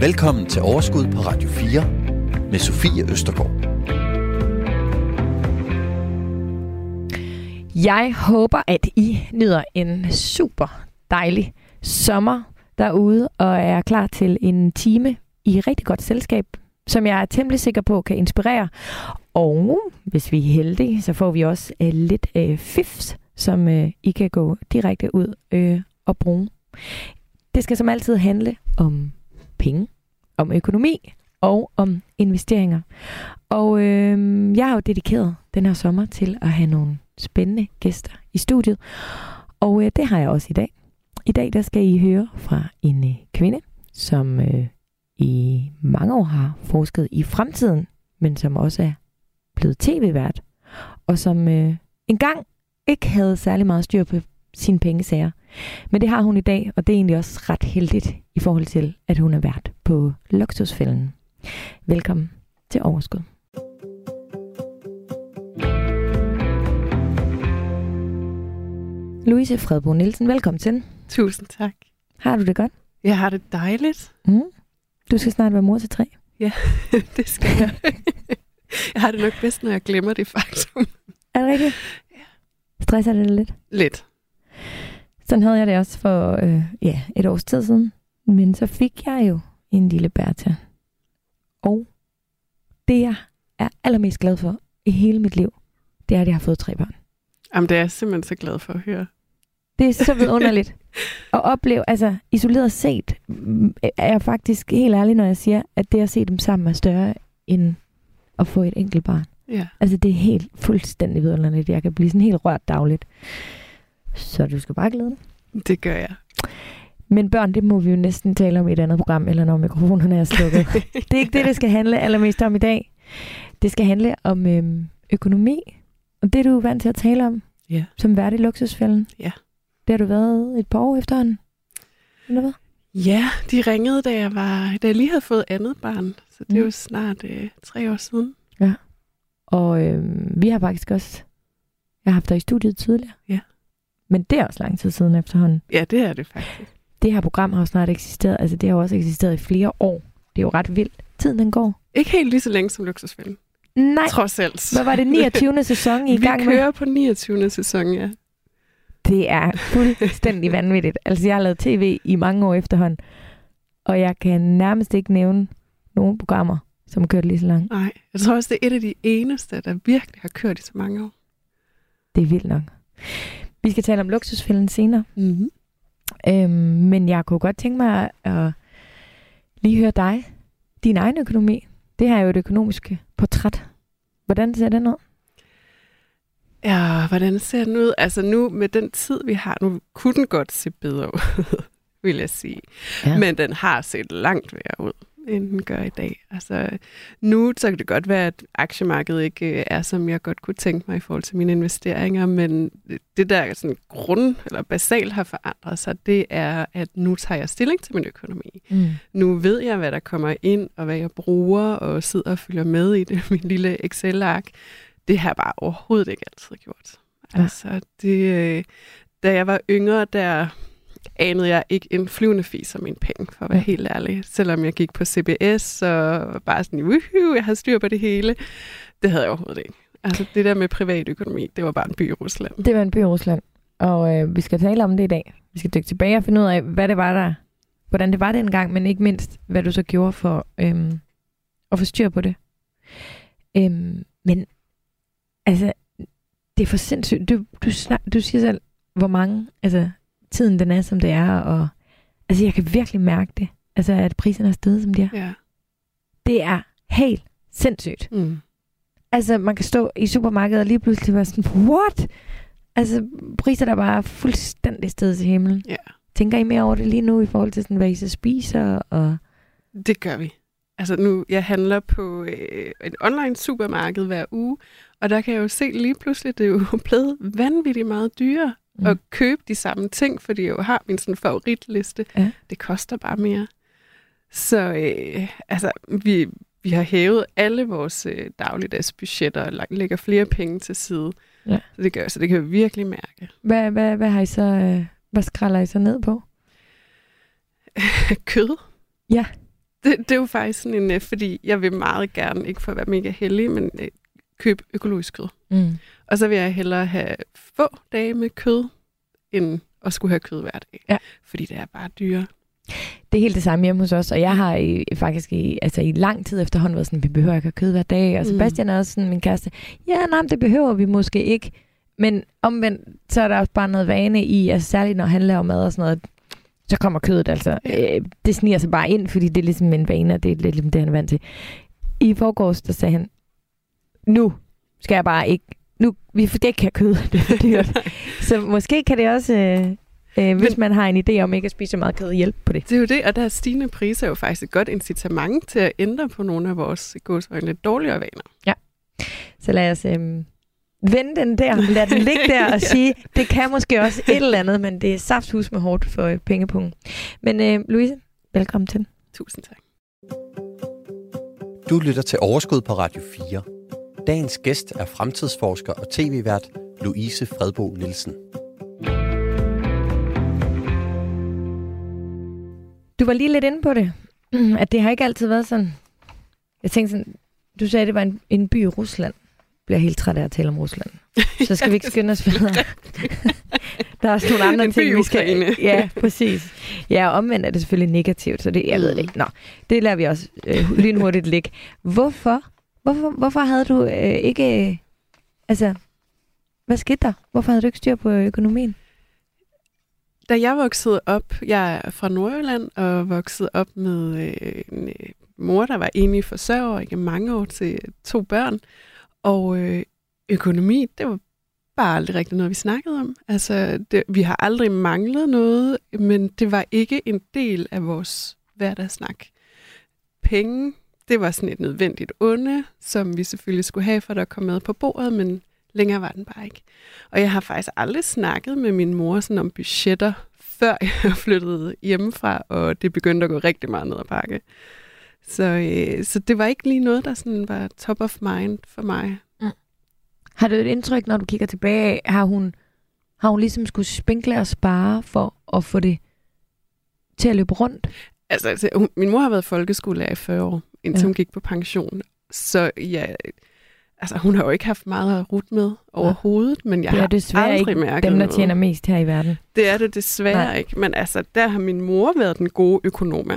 Velkommen til Overskud på Radio 4 med Sofie Østergaard. Jeg håber, at I nyder en super dejlig sommer derude og er klar til en time i rigtig godt selskab, som jeg er temmelig sikker på kan inspirere. Og hvis vi er heldige, så får vi også uh, lidt uh, fifs, som uh, I kan gå direkte ud uh, og bruge. Det skal som altid handle om penge, om økonomi og om investeringer. Og øh, jeg har jo dedikeret den her sommer til at have nogle spændende gæster i studiet. Og øh, det har jeg også i dag. I dag der skal I høre fra en øh, kvinde, som øh, i mange år har forsket i fremtiden, men som også er blevet tv-vært, og som øh, engang ikke havde særlig meget styr på sine pengesager. Men det har hun i dag, og det er egentlig også ret heldigt i forhold til, at hun er vært på Luksusfælden. Velkommen til Overskud. Louise Fredbo Nielsen, velkommen til. Tusind tak. Har du det godt? Jeg har det dejligt. Mm. Du skal snart være mor til tre. Ja, det skal jeg. jeg har det nok bedst, når jeg glemmer det faktum. Er det rigtigt? Ja. Stresser det lidt? Lidt. Sådan havde jeg det også for øh, ja, et års tid siden. Men så fik jeg jo en lille Bertha. Og det, jeg er allermest glad for i hele mit liv, det er, at jeg har fået tre børn. Jamen, det er jeg simpelthen så glad for at høre. Det er så vidunderligt at opleve, altså isoleret set, er jeg faktisk helt ærlig, når jeg siger, at det at se dem sammen er større end at få et enkelt barn. Ja. Altså det er helt fuldstændig vidunderligt. Jeg kan blive sådan helt rørt dagligt. Så du skal bare glæde dig. Det gør jeg. Men børn, det må vi jo næsten tale om i et andet program, eller når mikrofonerne er slukket. det er ikke det, det skal handle allermest om i dag. Det skal handle om øhm, økonomi, og det er du vant til at tale om, Ja. som vært i luksusfælden. Ja. Det har du været et par år efterhånden. Eller hvad? Ja, de ringede, da jeg, var, da jeg lige havde fået andet barn. Så det er Mm. jo snart øh, tre år siden. Og øhm, vi har faktisk også... Jeg har haft dig i studiet tidligere. Ja. Men det er også lang tid siden efterhånden. Ja, det er det faktisk. Det her program har jo snart eksisteret. Altså, det har jo også eksisteret i flere år. Det er jo ret vildt. Tiden den går. Ikke helt lige så længe som luksusfilm. Nej, Trods alt. hvad var det 29. sæson I Vi gang med? kører på 29. sæson, ja. Det er fuldstændig vanvittigt. Altså, jeg har lavet tv i mange år efterhånden, og jeg kan nærmest ikke nævne nogle programmer, som kørt lige så langt. Nej, jeg tror også, det er et af de eneste, der virkelig har kørt i så mange år. Det er vildt nok. Vi skal tale om luksusfælden senere, Mm-hmm. øhm, men jeg kunne godt tænke mig at lige høre dig. Din egen økonomi. Det her er jo et økonomisk portræt. Hvordan ser den ud? Ja, hvordan ser den ud? Altså nu med den tid, vi har nu, kunne den godt se bedre ud, vil jeg sige. Ja. Men den har set langt værre ud, end den gør i dag. Altså nu så kan det godt være, at aktiemarkedet ikke øh, er, som jeg godt kunne tænke mig i forhold til mine investeringer, men det der sådan grund eller basalt har forandret sig, det er, at nu tager jeg stilling til min økonomi. Mm. Nu ved jeg, hvad der kommer ind, og hvad jeg bruger, og sidder og følger med i det, min lille Excel-ark. Det har jeg bare overhovedet ikke altid gjort. Ja. Altså, det, øh, da jeg var yngre, der anede jeg ikke en flyvende fis om mine penge, for at være helt ærlig. Selvom jeg gik på CBS og bare sådan, woohoo, jeg havde styr på det hele. Det havde jeg overhovedet ikke. Altså, det der med privatøkonomi, det var bare en by i Rusland. Det var en by i Rusland, og øh, vi skal tale om det i dag. Vi skal dykke tilbage og finde ud af, hvad det var der, hvordan det var dengang, men ikke mindst, hvad du så gjorde for øhm, at få styr på det. Øhm, men altså, det er for sindssygt. Du, du, snak, du siger selv, hvor mange, altså tiden den er, som det er, og altså jeg kan virkelig mærke det. Altså, at priserne er steget, som de er. Ja. Det er helt sindssygt. Mm. Altså, man kan stå i supermarkedet og lige pludselig være sådan, what? Altså, priser der bare er fuldstændig sted til himlen. Ja. Tænker I mere over det lige nu i forhold til, sådan, hvad I så spiser? Og... Det gør vi. Altså nu, jeg handler på øh, et online supermarked hver uge, og der kan jeg jo se lige pludselig, det er jo blevet vanvittigt meget dyrere Mm. at købe de samme ting, fordi jeg jo har min sådan favoritliste. Ja. Det koster bare mere. Så øh, altså, vi, vi har hævet alle vores øh, dagligdags budgetter og lagt- lægger flere penge til side. Ja. Så det gør så det kan vi virkelig mærke. Hvad, hvad, hvad har I så, øh, hvad skralder I så ned på? kød. Ja. Det, det er jo faktisk sådan en, øh, fordi jeg vil meget gerne, ikke for at være mega heldig, men købe økologisk kød. Mm. Og så vil jeg hellere have få dage med kød, end at skulle have kød hver dag. Ja. Fordi det er bare dyre. Det er helt det samme hjemme hos os, og jeg har i, faktisk i, altså i lang tid efterhånden været sådan, vi behøver ikke at kød hver dag, og Mm. Sebastian er også sådan, min kæreste, ja, nej, det behøver vi måske ikke, men omvendt, så er der også bare noget vane i, altså særligt når han laver mad og sådan noget, så kommer kødet altså, øh, det sniger sig bare ind, fordi det er ligesom en vane, og det er lidt ligesom det, han er vant til. I forgårs, der sagde han, nu skal jeg bare ikke, nu, vi skal ikke have kød, det er dyrt. så måske kan det også, øh, øh, hvis Men- man har en idé om ikke at spise så meget kød, hjælpe på det. Det er jo det, og der er stigende priser er jo faktisk et godt incitament til at ændre på nogle af vores gåsøjne lidt dårligere vaner. Så lad os øhm, vende den der, lad den ligge der og Ja. sige, det kan måske også et eller andet, men det er safthus med hårdt for øh, pengepunkten. Men øh, Louise, velkommen til. Tusind tak. Du lytter til Overskud på Radio 4. Dagens gæst er fremtidsforsker og tv-vært Louise Fredbo Nielsen. Du var lige lidt inde på det, at det har ikke altid været sådan. Jeg tænkte sådan, du sagde, at det var en, en by i Rusland. Jeg bliver helt træt af at tale om Rusland. Så skal vi ikke skynde os videre. Der er også nogle andre En ting, vi skal... Ukraine. Ja, præcis. Ja, og omvendt er det selvfølgelig negativt, så det, jeg ved det ikke. Nå, det lader vi også øh, lynhurtigt ligge. Hvorfor? Hvorfor, hvorfor havde du øh, ikke... Øh, altså, hvad skete der? Hvorfor havde du ikke styr på økonomien? Da jeg voksede op, jeg er fra Nordjylland og voksede op med øh, en øh, mor, der var enlig forsørger ikke mange år til to børn. Og øh, økonomi, det var bare aldrig rigtig noget, vi snakkede om. Altså, det, vi har aldrig manglet noget, men det var ikke en del af vores hverdagssnak. Penge, det var sådan et nødvendigt onde, som vi selvfølgelig skulle have, for at komme med på bordet, men længere var den bare ikke. Og jeg har faktisk aldrig snakket med min mor sådan om budgetter, før jeg flyttede hjemmefra, og det begyndte at gå rigtig meget ned ad bakke. Så, øh, så det var ikke lige noget, der sådan var top of mind for mig. Har du et indtryk, når du kigger tilbage, har hun, har hun ligesom skulle spinkle og spare for at få det til at løbe rundt? Altså, altså hun, min mor har været folkeskolelærer i 40 år, indtil Ja. ja. hun gik på pension. Så ja, altså, hun har jo ikke haft meget at rute med overhovedet, men jeg Det er har desværre aldrig ikke mærket Dem, der noget. tjener mest her i verden. Det er det desværre Nej. Ikke, men altså, der har min mor været den gode økonom.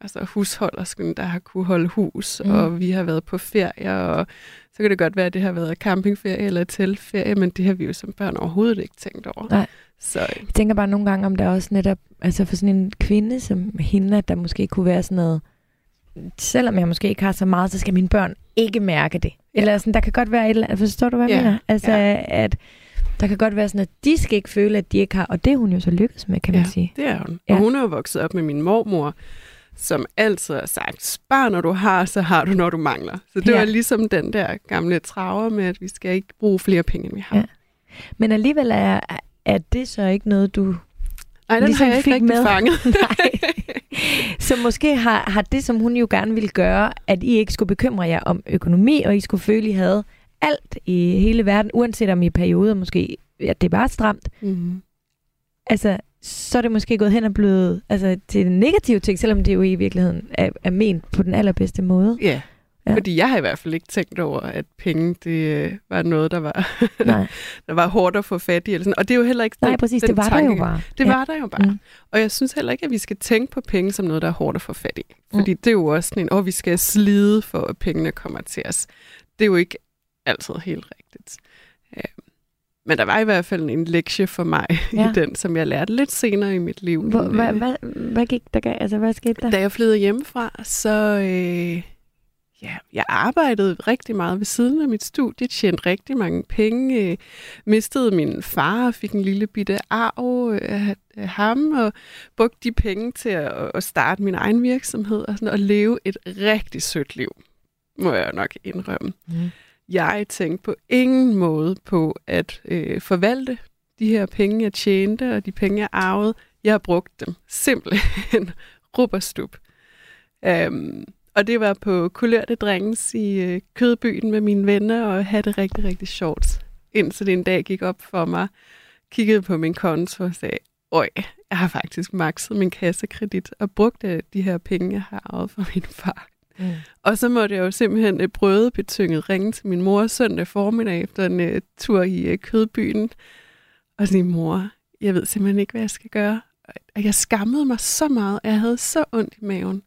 Altså husholdersken, der har kunne holde hus, Mm. og vi har været på ferie, og så kan det godt være, at det har været campingferie eller teltferie, men det har vi jo som børn overhovedet ikke tænkt over. Nej. Så Jeg tænker bare nogle gange, om der også netop, altså for sådan en kvinde som hende, at der måske kunne være sådan noget, selvom jeg måske ikke har så meget, så skal mine børn ikke mærke det. Ja. Eller sådan, der kan godt være et eller andet, forstår du, hvad jeg Ja. mener? Altså, Ja. at der kan godt være sådan, at de skal ikke føle, at de ikke har, og det er hun jo så lykkedes med, kan man Ja. sige. det er hun. Ja. Og hun er jo vokset op med min mormor, som altid har sagt, spar når du har, så har du når du mangler. Så det Ja. var ligesom den der gamle traver med, at vi skal ikke bruge flere penge, end vi har. Ja. Men alligevel er, er det så ikke noget, du Nej, den Ligesom har jeg ikke fik rigtig med. fanget. Nej. Så måske har, har det, som hun jo gerne ville gøre, at I ikke skulle bekymre jer om økonomi, og I skulle føle, I havde alt i hele verden, uanset om i perioder måske, at det var stramt. mm. Altså, så er det måske gået hen og blevet altså, til en negativ ting, selvom det jo i virkeligheden er, er ment på den allerbedste måde. Ja. Ja. fordi jeg har i hvert fald ikke tænkt over, at penge det øh, var noget, der var, Nej, der var hårdt at få fat i. Eller sådan. Og det er jo heller ikke Nej den, præcis, den det var der jo tanke- bare. Det ja. var der jo bare. Mm. Mm. Og jeg synes heller ikke, at vi skal tænke på penge som noget, der er hårdt at få fat i. Fordi mm. det er jo også sådan en, åh, vi skal slide for, at pengene kommer til os. Det er jo ikke altid helt rigtigt. Ja. Men der var i hvert fald en lektie for mig Ja. i den, som jeg lærte lidt senere i mit liv. Hvor, hvad, øh, hvad, hvad gik der gav? Altså, hvad skete der? Da jeg flyttede hjemmefra, så øh, ja, jeg arbejdede rigtig meget ved siden af mit studie, tjente rigtig mange penge, øh, mistede min far og fik en lille bitte arv øh, af ham, og brugte de penge til at, at starte min egen virksomhed og, sådan, og leve et rigtig sødt liv, må jeg nok indrømme. Mm. Jeg tænkte på ingen måde på at øh, forvalte de her penge, jeg tjente, og de penge, jeg arvede. Jeg har brugt dem simpelthen rubberstup. Um, og det var på kulørte dringens i øh, Kødbyen med mine venner, og havde det rigtig, rigtig sjovt. Indtil det en dag gik op for mig, kiggede på min konto og sagde, øj, jeg har faktisk makset min kassekredit og brugt øh, de her penge, jeg har arvet fra min far. Mm. Og så måtte jeg jo simpelthen øh, brødebetynget ringe til min mor søndag formiddag efter en uh, tur i uh, kødbyen og sige, mor, jeg ved simpelthen ikke, hvad jeg skal gøre. Og jeg skammede mig så meget, jeg havde så ondt i maven.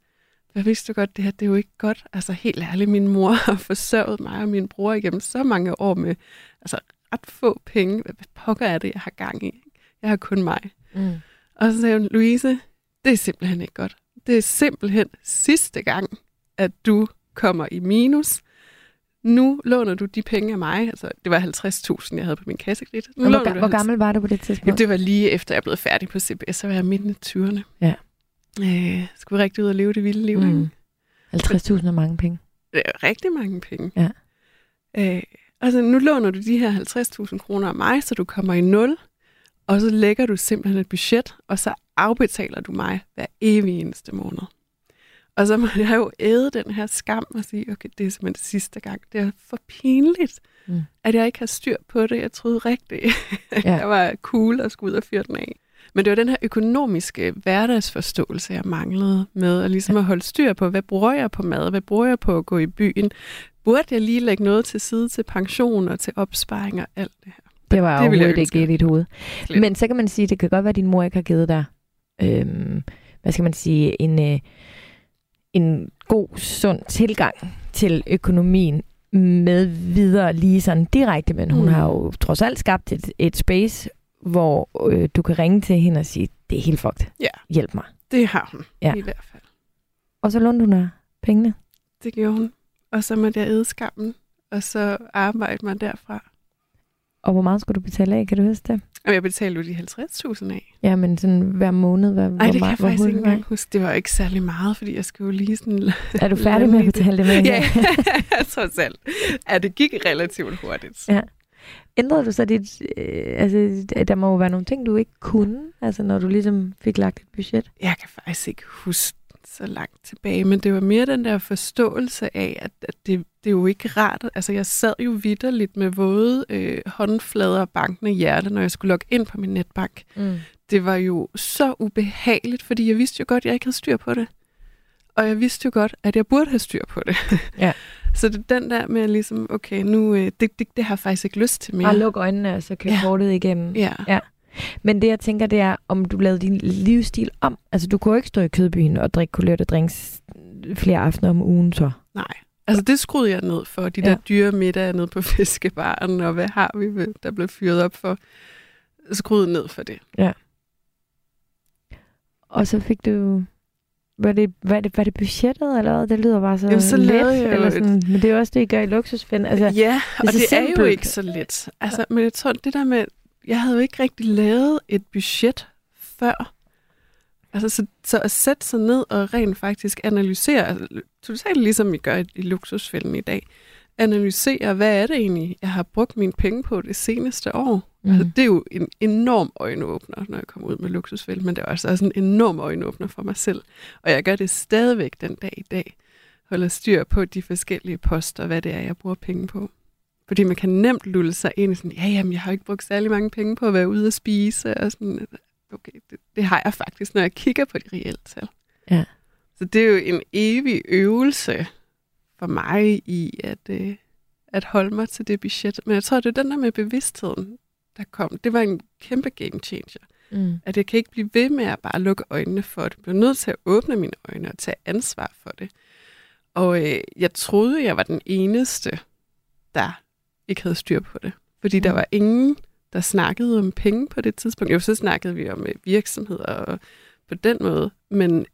Jeg vidste godt, det her det er jo ikke godt. Altså helt ærligt, min mor har forsørget mig og min bror igennem så mange år med altså, ret få penge. Hvad pokker er det, jeg har gang i? Jeg har kun mig. Mm. Og så sagde hun, Louise, det er simpelthen ikke godt. Det er simpelthen sidste gang, at du kommer i minus. Nu låner du de penge af mig. Altså, det var 50.000, jeg havde på min kassekredit. Hvor, ga- hvor gammel var du på det tidspunkt? Jamen, det var lige efter, jeg blev færdig på CBS, så var jeg midt i 20'erne. Ja. Øh, skulle rigtig ud og leve det vilde liv. Mm. 50.000 er mange penge. Det er rigtig mange penge. Ja. Øh, altså, nu låner du de her 50.000 kroner af mig, så du kommer i nul, og så lægger du simpelthen et budget, og så afbetaler du mig hver evig eneste måned. Og så må jeg jo æde den her skam og sige, okay, det er simpelthen det sidste gang. Det er for pinligt, mm. at jeg ikke har styr på det. Jeg troede rigtigt, at ja. jeg var cool og skulle ud og fyre den af. Men det var den her økonomiske hverdagsforståelse, jeg manglede med at ligesom at holde styr på, hvad bruger jeg på mad, hvad bruger jeg på at gå i byen, burde jeg lige lægge noget til side til pension og til opsparing og alt det her. Det var det overhovedet ikke i dit hoved. Slet. Men så kan man sige, det kan godt være, at din mor ikke har givet dig, øhm, hvad skal man sige, en, øh, en god, sund tilgang til økonomien med videre lige sådan direkte, men hun mm. har jo trods alt skabt et, et space, hvor øh, du kan ringe til hende og sige, det er helt fucked. Ja. Hjælp mig. Det har hun, ja. i hvert fald. Og så lånte hun pengene? Det gjorde hun. Og så måtte jeg æde skammen, og så arbejde mig derfra. Og hvor meget skulle du betale af, kan du huske det? Og jeg betalte jo de 50.000 af. Ja, men sådan hver måned? Hvad, Nej, det kan jeg faktisk ikke engang huske. Det var ikke særlig meget, fordi jeg skulle jo lige sådan... Er du færdig med at betale det med? ja, trods alt. Ja, det gik relativt hurtigt. Ja. Ændrede du så dit... Øh, altså, der må jo være nogle ting, du ikke kunne, altså når du ligesom fik lagt et budget? Jeg kan faktisk ikke huske så langt tilbage, men det var mere den der forståelse af, at, at det, det er jo ikke rart. Altså, jeg sad jo vidderligt med våde øh, håndflader og bankende hjerte, når jeg skulle logge ind på min netbank. Mm. Det var jo så ubehageligt, fordi jeg vidste jo godt, at jeg ikke havde styr på det. Og jeg vidste jo godt, at jeg burde have styr på det. Ja. så det den der med ligesom, okay, nu, øh, det, det, det har jeg faktisk ikke lyst til mere. Bare luk øjnene, og så kør ja. kortet igennem. Ja. ja. Men det, jeg tænker, det er, om du lavede din livsstil om. Altså, du kunne ikke stå i kødbyen og drikke kulørte drinks flere aftener om ugen, så. Nej. Altså, det skruede jeg ned for. De ja. der dyre middage nede på fiskebaren, og hvad har vi, der blev fyret op for? Skruede ned for det. Ja. Og så fik du... Var det, var, det, var det budgettet, eller hvad? Det lyder bare så, Jamen, så let. Jeg eller sådan, et... Men det er jo også det, I gør i luksusfænd. Altså, ja, det og det simpelt. er jo ikke så let. Altså, men jeg tror, det der med, jeg havde jo ikke rigtig lavet et budget før. Altså, så, så at sætte sig ned og rent faktisk analysere, altså, totalt ligesom vi gør i, i luksusfælden i dag, analysere, hvad er det egentlig, jeg har brugt mine penge på det seneste år. Mm. Altså, det er jo en enorm øjenåbner, når jeg kommer ud med luksusfælden, men det er altså også en enorm øjenåbner for mig selv. Og jeg gør det stadigvæk den dag i dag. Holder styr på de forskellige poster, hvad det er, jeg bruger penge på. Fordi man kan nemt lulle sig ind i sådan, ja, jamen, jeg har ikke brugt særlig mange penge på at være ude og spise, og sådan, okay, det, det har jeg faktisk, når jeg kigger på de reelle tal. Ja. Så det er jo en evig øvelse for mig i at, øh, at holde mig til det budget. Men jeg tror, det er den der med bevidstheden, der kom. Det var en kæmpe game changer. Mm. At jeg kan ikke blive ved med at bare lukke øjnene for det. Jeg bliver nødt til at åbne mine øjne og tage ansvar for det. Og øh, jeg troede, jeg var den eneste, der ikke havde styr på det. Fordi mm. der var ingen, der snakkede om penge på det tidspunkt. Jo, så snakkede vi om øh, virksomheder og på den måde. Men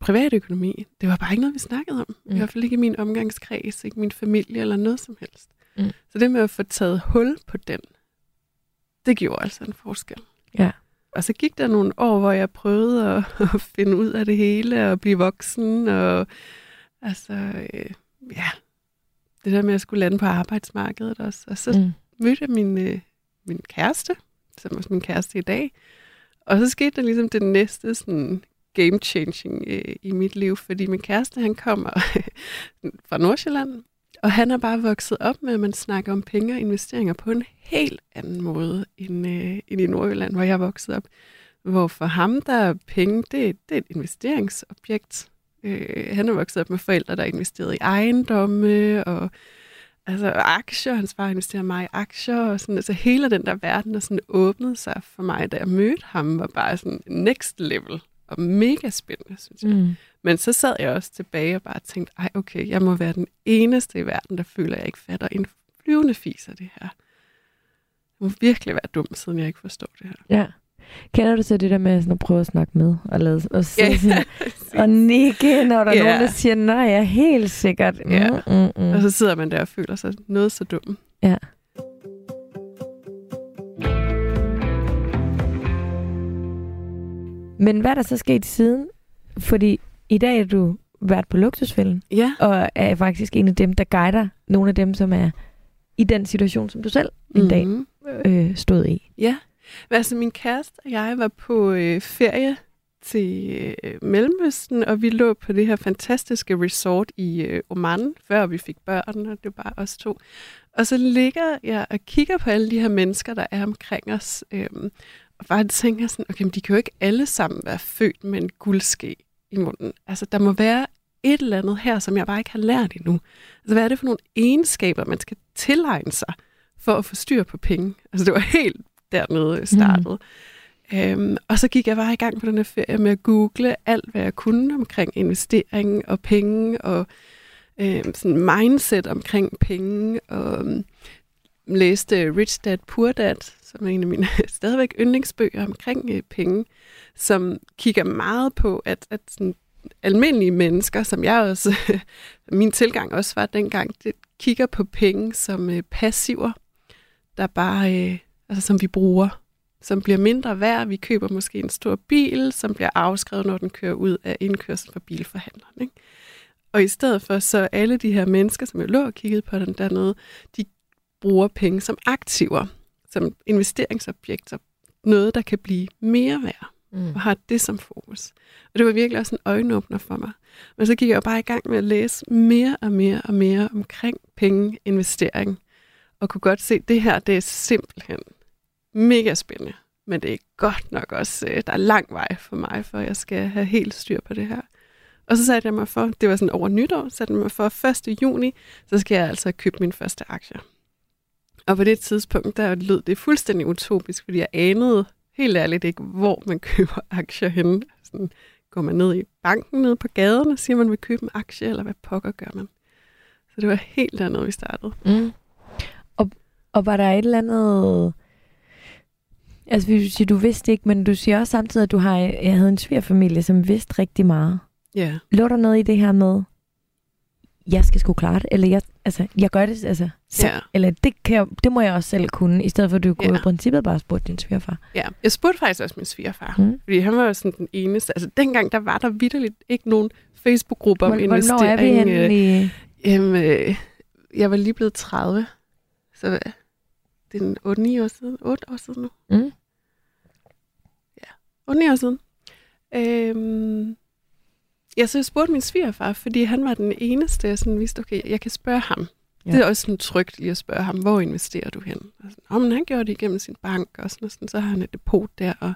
privatøkonomi, det var bare ikke noget, vi snakkede om. Mm. I hvert fald ikke i min omgangskreds, ikke min familie eller noget som helst. Mm. Så det med at få taget hul på den, det gjorde altså en forskel. Ja. Og så gik der nogle år, hvor jeg prøvede at, at finde ud af det hele og blive voksen. Og altså, øh, ja, det der med at skulle lande på arbejdsmarkedet også. Og så mm. mødte jeg min, øh, min kæreste, som er min kæreste i dag. Og så skete der ligesom det næste sådan game changing øh, i mit liv, fordi min kæreste, han kommer fra Nordsjælland, og han er bare vokset op med, at man snakker om penge og investeringer på en helt anden måde end, øh, end i Nordjylland, hvor jeg er vokset op. Hvor for ham, der er penge, det, det er et investeringsobjekt. Øh, han er vokset op med forældre, der investeret i ejendomme og altså, aktier. Hans far investerer mig i aktier. Og sådan, altså, hele den der verden, der sådan åbnede sig for mig, da jeg mødte ham, var bare sådan next level og mega spændende, synes jeg. Mm. Men så sad jeg også tilbage og bare tænkte, ej okay, jeg må være den eneste i verden, der føler, at jeg ikke fatter en flyvende fis af det her. Jeg må virkelig være dum, siden jeg ikke forstår det her. Ja. Kender du så det der med sådan at prøve at snakke med og, lade, og, ja, sådan, og nikke, når der er ja. nogen, der siger, nej, jeg er helt sikkert. Mm, ja. mm, mm. Og så sidder man der og føler sig noget så dum. Ja. Men hvad er der så sket siden? Fordi i dag er du været på luksusfælden. Ja. Og er faktisk en af dem, der guider nogle af dem, som er i den situation, som du selv en mm-hmm. dag mhm. øh, stod i. Ja. Altså, min kæreste og jeg var på øh, ferie til øh, Mellemøsten, og vi lå på det her fantastiske resort i øh, Oman, før vi fik børn, og det var os to. Og så ligger jeg og kigger på alle de her mennesker, der er omkring os, øh, og bare tænker sådan, okay, men de kan jo ikke alle sammen være født med en guldske i munden. Altså, der må være et eller andet her, som jeg bare ikke har lært endnu. Altså, hvad er det for nogle egenskaber, man skal tilegne sig for at få styr på penge? Altså, det var helt dernede startet. Mm. Øhm, og så gik jeg bare i gang på den her ferie med at google alt, hvad jeg kunne omkring investering og penge, og øhm, sådan mindset omkring penge, og øhm, læste øh, Rich Dad Poor Dad, som er en af mine stadigvæk yndlingsbøger omkring øh, penge, som kigger meget på, at, at sådan, almindelige mennesker, som jeg også, min tilgang også var dengang, det kigger på penge som øh, passiver, der bare, øh, altså som vi bruger, som bliver mindre værd. Vi køber måske en stor bil, som bliver afskrevet, når den kører ud af indkørsel for bilforhandleren. Ikke? Og i stedet for, så alle de her mennesker, som jeg lå og kiggede på den dernede, de bruger penge som aktiver, som investeringsobjekter, noget, der kan blive mere værd, mm. og har det som fokus. Og det var virkelig også en øjenåbner for mig. Men så gik jeg jo bare i gang med at læse mere og mere og mere omkring penge, investering, og kunne godt se, at det her, det er simpelthen mega spændende. Men det er godt nok også, øh, der er lang vej for mig, for jeg skal have helt styr på det her. Og så satte jeg mig for, det var sådan over nytår, satte jeg mig for 1. juni, så skal jeg altså købe min første aktier. Og på det tidspunkt, der lød det fuldstændig utopisk, fordi jeg anede helt ærligt ikke, hvor man køber aktier henne. Sådan, går man ned i banken nede på gaden og siger, man vil købe en aktie, eller hvad pokker gør man? Så det var helt dernede, vi startede. Mm. Og, og var der et eller andet... Altså, hvis du siger, du vidste ikke, men du siger også samtidig, at du har, jeg havde en svigerfamilie, som vidste rigtig meget. Ja. Yeah. Lå der noget i det her med, jeg skal sgu klare det, eller jeg, altså, jeg gør det altså, selv, ja. eller det, kan jeg, det må jeg også selv kunne, i stedet for at du kunne ja. i princippet bare spurgte din svigerfar. Ja, jeg spurgte faktisk også min svigerfar, mm. fordi han var jo sådan den eneste, altså dengang der var der vidderligt ikke nogen Facebook-grupper om investering. Hvornår er vi henne i... Jamen, øh, jeg var lige blevet 30, så det er 8-9 år siden, 8 år siden nu. Mm. Ja, 8-9 år siden. Øhm, Ja, så jeg spurgte min svigerfar, fordi han var den eneste, jeg sådan vidste, okay, jeg kan spørge ham. Ja. Det er også sådan trygt lige at spørge ham, hvor investerer du hen? Og sådan, oh, men han gjorde det igennem sin bank, og sådan, og sådan, så har han et depot der, og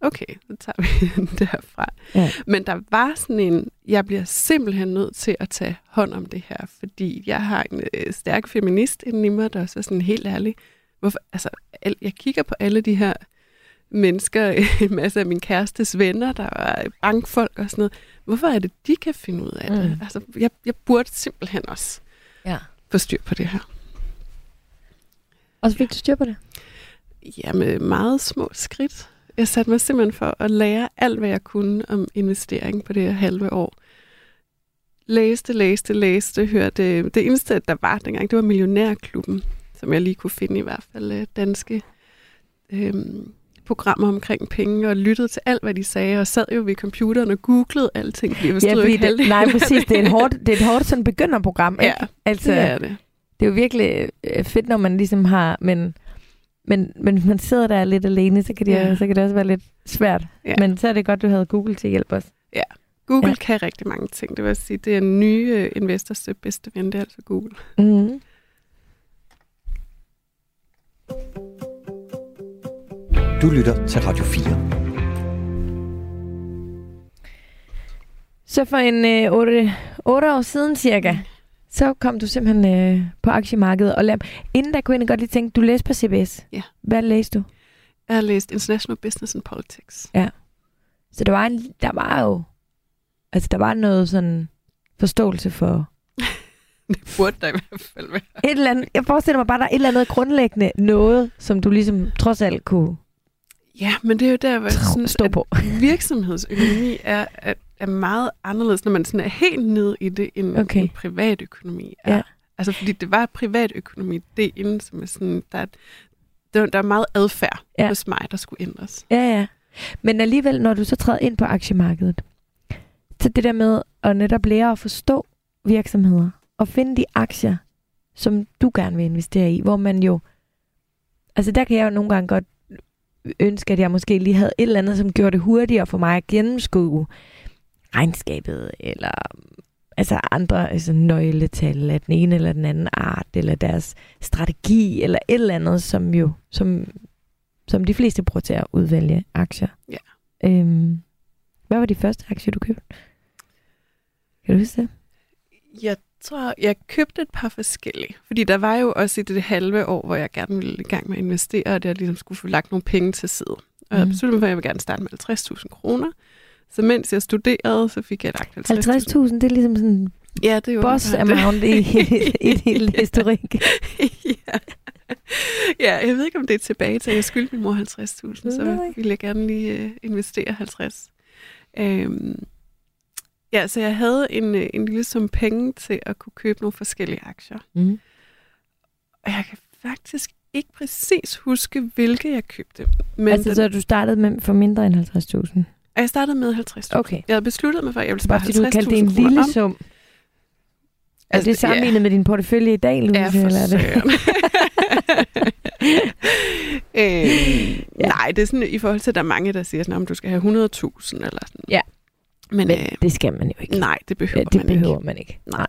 okay, så tager vi den derfra. Ja. Men der var sådan en, jeg bliver simpelthen nødt til at tage hånd om det her, fordi jeg har en øh, stærk feminist inden i mig, der også er sådan helt ærlig. Hvorfor, altså, jeg kigger på alle de her mennesker, en masse af min kærestes venner, der var bankfolk og sådan noget. Hvorfor er det, de kan finde ud af det? Mm. Altså, jeg, jeg burde simpelthen også ja. få styr på det her. Og så fik du styr på det? Ja, med meget små skridt. Jeg satte mig simpelthen for at lære alt, hvad jeg kunne om investering på det her halve år. Læste, læste, læste, hørte. Det eneste, der var dengang, det var Millionærklubben, som jeg lige kunne finde i hvert fald øh, danske øhm, programmer omkring penge og lyttede til alt, hvad de sagde, og sad jo ved computeren og googlede alting, fordi jeg ja, fordi ikke det, Nej, præcis. Det er et hårdt, det er et hårdt sådan begynderprogram, ikke? Ja, altså, det er det. Det er jo virkelig øh, fedt, når man ligesom har, men, men, men hvis man sidder der lidt alene, så kan det, ja. så kan det også være lidt svært. Ja. Men så er det godt, du havde Google til hjælp os. Ja, Google ja. kan rigtig mange ting. Det vil sige, det er nye øh, investors bedste ven, det er altså Google. Mm. Du lytter til Radio 4. Så for en øh, 8, 8 år siden cirka, så kom du simpelthen øh, på aktiemarkedet. Og lad, inden der kunne jeg godt lige tænke, du læste på CBS. Ja. Hvad læste du? Jeg har læst International Business and Politics. Ja. Så der var, en, der var jo... Altså, der var noget sådan forståelse for det burde der i hvert fald være. Et eller andet, jeg forestiller mig bare, der er et eller andet grundlæggende noget, som du ligesom trods alt kunne Ja, men det er jo der, hvor jeg synes, stå på. at virksomhedsøkonomi er, er, er meget anderledes, når man sådan er helt ned i det, end Okay. okay. privatøkonomi er. Ja. Altså, fordi det var privatøkonomi, det inde, som er sådan, der, er- der, der er meget adfærd ja. hos mig, der skulle ændres. Ja, ja. Men alligevel, når du så træder ind på aktiemarkedet, så det der med at netop lære at forstå virksomheder og finde de aktier, som du gerne vil investere i, hvor man jo... Altså der kan jeg jo nogle gange godt ønske, at jeg måske lige havde et eller andet, som gjorde det hurtigere for mig at gennemskue regnskabet, eller altså andre altså nøgletal af den ene eller den anden art, eller deres strategi, eller et eller andet, som jo som, som de fleste bruger til at udvælge aktier. Ja. Øhm, hvad var de første aktier, du købte? Kan du huske det? Jeg tror, jeg købte et par forskellige. Fordi der var jo også i det halve år, hvor jeg gerne ville i gang med at investere, og jeg ligesom skulle få lagt nogle penge til side. Og jeg Mhm. besluttede mig for, at jeg vil gerne starte med 50.000 kroner. Så mens jeg studerede, så fik jeg lagt 50.000. 50.000, det er ligesom sådan Ja, det er boss amount i, i, din historik. ja. ja, jeg ved ikke, om det er tilbage til, at jeg skyldte min mor 50.000, Nej. så ville jeg gerne lige øh, investere 50. Øhm, ja, så jeg havde en, øh, en lille sum penge til at kunne købe nogle forskellige aktier. Mm. Og jeg kan faktisk ikke præcis huske, hvilke jeg købte. Men Altså, den, så du startede med for mindre end 50.000? og jeg startede med 50.000. Okay. Jeg havde besluttet mig for, at jeg ville Bare spare fordi du kaldte det en 50.000 kroner lille om. sum. Er Altså, det sammenlignet med din portefølje i dag, Louise? Ja, for eller er det? Ja. ja. Nej, det er sådan i forhold til, at der er mange, der siger, sådan, om du skal have 100.000 eller sådan. Ja. Men, Men øh, det skal man jo ikke. nej, det behøver ja, det man behøver ikke. man ikke. Nej.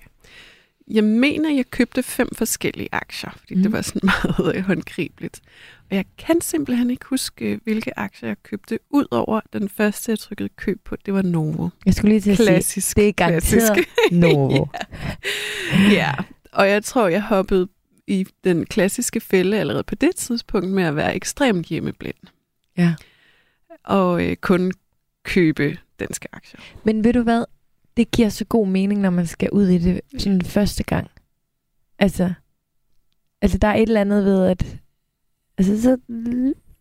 Jeg mener, jeg købte fem forskellige aktier, fordi Mm. det var sådan meget øh, håndgribeligt. Og jeg kan simpelthen ikke huske, øh, hvilke aktier jeg købte, udover den første, jeg trykkede køb på, det var Novo. Jeg skulle lige til at sige, Klassisk. det er garanteret klassisk. Novo. ja, og jeg tror, jeg hoppede i den klassiske fælde allerede på det tidspunkt med at være ekstremt hjemmeblind. Ja. Og øh, kun købe danske aktier. Men ved du hvad? Det giver så god mening, når man skal ud i det sådan første gang. Altså, altså der er et eller andet ved, at altså, så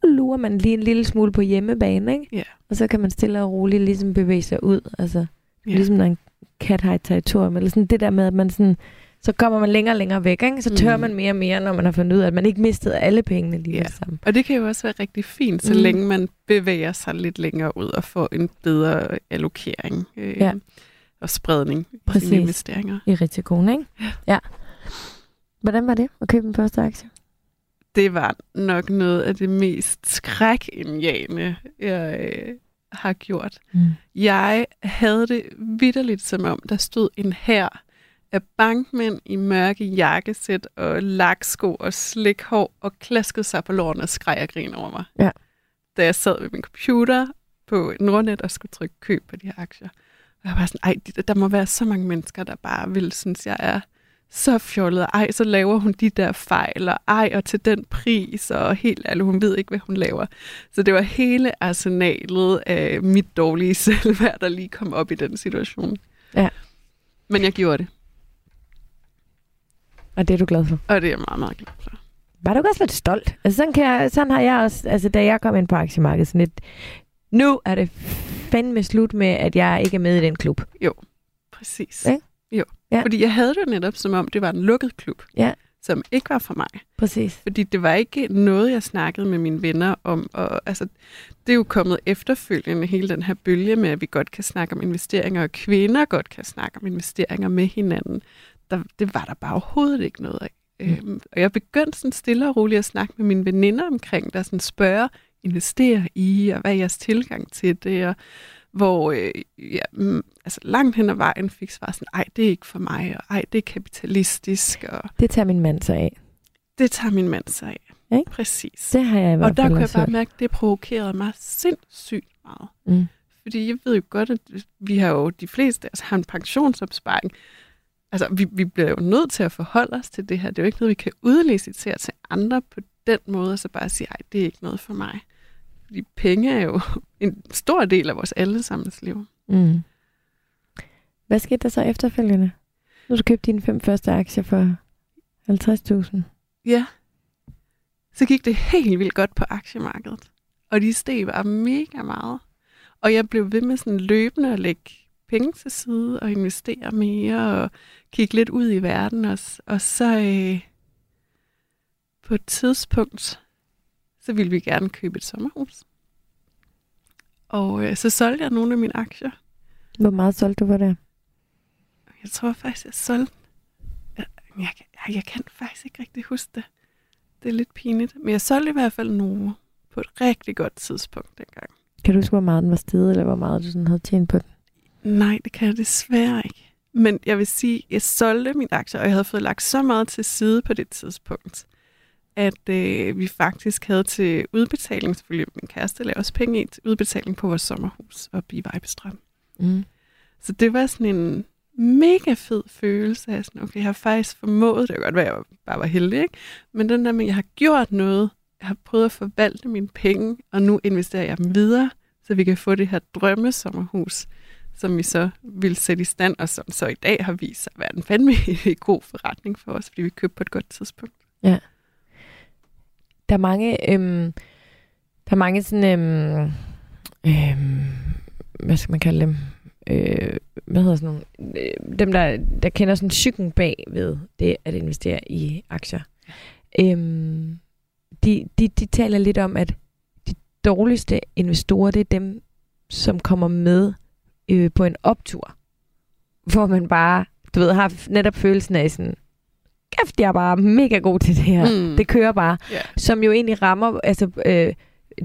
lurer man lige en lille smule på hjemmebane, ikke? Ja. Og så kan man stille og roligt ligesom bevæge sig ud. Altså, ja. ligesom når en kat har et territorium. Eller sådan det der med, at man sådan, så kommer man længere og længere væk, ikke? Så tør Mm. man mere og mere, når man har fundet ud af, at man ikke mistede alle pengene lige Ja. sammen. Og det kan jo også være rigtig fint, så Mm. længe man bevæger sig lidt længere ud og får en bedre allokering øh, Ja. og spredning i Præcis. sine investeringer. I risikoen, ikke? Ja. ja. Hvordan var det at købe den første aktie? Det var nok noget af det mest skrækindjagende, jeg øh, har gjort. Mm. Jeg havde det vidderligt som om, der stod en her af bankmænd i mørke jakkesæt og laksko og slikhår og klaskede sig på låren og skreg og grin over mig. Ja. Da jeg sad ved min computer på Nordnet og skulle trykke køb på de her aktier. Og jeg var sådan, ej, de- der må være så mange mennesker, der bare vil synes, jeg er så fjollet. Ej, så laver hun de der fejl, og ej, og til den pris, og helt ærligt, hun ved ikke, hvad hun laver. Så det var hele arsenalet af mit dårlige selvværd, der lige kom op i den situation. Ja. Men jeg gjorde det, Og det er du glad for? og det er jeg meget, meget glad for. Var du ikke også lidt stolt? Altså sådan, kan jeg, sådan har jeg også, altså da jeg kom ind på aktiemarkedet, sådan lidt, nu er det fandme slut med, at jeg ikke er med i den klub. Præcis. Ikke? Jo. Ja. Fordi jeg havde det netop, som om det var en lukket klub, Ja. som ikke var for mig. Præcis. Fordi det var ikke noget, jeg snakkede med mine venner om. Og, altså, det er jo kommet efterfølgende, hele den her bølge med, at vi godt kan snakke om investeringer, og kvinder godt kan snakke om investeringer med hinanden. Der, det var der bare overhovedet ikke noget af. Øhm, og jeg begyndte sådan stille og roligt at snakke med mine veninder omkring, der sådan spørger, investerer I, og hvad er jeres tilgang til det, og hvor øh, ja, mm, altså langt hen ad vejen fik svar sådan, ej, det er ikke for mig, og ej, det er kapitalistisk, og Det tager min mand sig af. det tager min mand sig af. Ikke? Præcis. Det har jeg i hvert Og der kunne jeg bare mærke, at det provokerede mig sindssygt meget. Mm. fordi jeg ved jo godt, at vi har jo de fleste altså, har en pensionsopsparing. Altså, vi, vi bliver jo nødt til at forholde os til det her. Det er jo ikke noget, vi kan udlicitere til andre på den måde, og så bare sige, ej, det er ikke noget for mig. Fordi penge er jo en stor del af vores allesammens liv. Mm. Hvad skete der så efterfølgende? Nu du købt dine fem første aktier for 50.000. Ja. Så gik det helt vildt godt på aktiemarkedet. Og de steg bare mega meget. Og jeg blev ved med sådan løbende at lægge penge til side og investere mere og kigge lidt ud i verden også. Og så øh, på et tidspunkt, så ville vi gerne købe et sommerhus. Og øh, så solgte jeg nogle af mine aktier. Hvor meget solgte du for det? Jeg tror faktisk, jeg solgte... Jeg, jeg, jeg, jeg kan faktisk ikke rigtig huske det. Det er lidt pinligt. Men jeg solgte i hvert fald nogle på et rigtig godt tidspunkt dengang. Kan du huske, hvor meget den var steget, eller hvor meget du sådan havde tjent på den? Nej, det kan jeg desværre ikke. Men jeg vil sige, at jeg solgte min aktier, og jeg havde fået lagt så meget til side på det tidspunkt, at øh, vi faktisk havde til udbetaling, selvfølgelig min kæreste lavede også penge i, til udbetaling på vores sommerhus og i Vejbestrøm. Mm. Så det var sådan en mega fed følelse af sådan, okay, jeg har faktisk formået, det kan godt være, at jeg bare var heldig, ikke? men den der med, at jeg har gjort noget, jeg har prøvet at forvalte mine penge, og nu investerer jeg dem videre, så vi kan få det her drømmesommerhus, som vi så vil sætte i stand, og som så i dag har vist sig at være en fandme god forretning for os, fordi vi købte på et godt tidspunkt. Ja. Der er mange, øhm, der er mange sådan, øhm, øhm, hvad skal man kalde dem? Øh, hvad hedder sådan nogle? Øh, dem, der, der kender sådan psyken bag ved det at investere i aktier. Øhm, de, de, de taler lidt om, at de dårligste investorer, det er dem, som kommer med øh, på en optur, hvor man bare, du ved, har netop følelsen af sådan, kæft, jeg er bare mega god til det her. Mm. Det kører bare. Yeah. Som jo egentlig rammer, altså øh,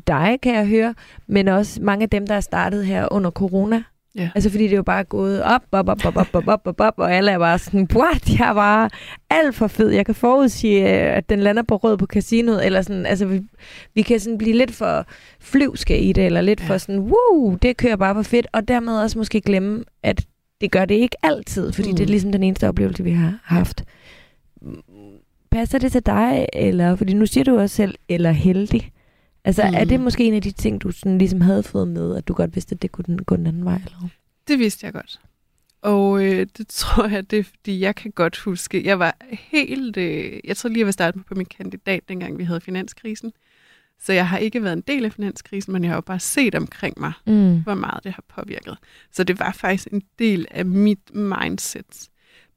dig, kan jeg høre, men også mange af dem, der er startet her under corona. Ja. Altså fordi det er jo bare gået op, op, op, op, op, op, op, op, op, og alle er bare sådan, what, jeg er bare alt for fed. Jeg kan forudsige, øh, at den lander på rød på casinoet, eller sådan, altså vi, vi kan sådan blive lidt for flyvske i det, eller lidt Ja. for sådan, wow, det kører bare for fedt, og dermed også måske glemme, at det gør det ikke altid, fordi mm. det er Mm. ligesom den eneste oplevelse, vi har haft. Passer det til dig, eller, fordi nu siger du også selv, eller heldig. Altså, mm. er Mm. det måske en af de ting, du sådan ligesom havde fået med, at du godt vidste, at det kunne den- gå den anden vej? Eller? Det vidste jeg godt. Og øh, det tror jeg, det er, fordi jeg kan godt huske, jeg var helt, øh, jeg tror lige, jeg var startet på min kandidat, dengang vi havde finanskrisen. Så jeg har ikke været en del af finanskrisen, men jeg har jo bare set omkring mig, Mm. hvor meget det har påvirket. Så det var faktisk en del af mit mindset.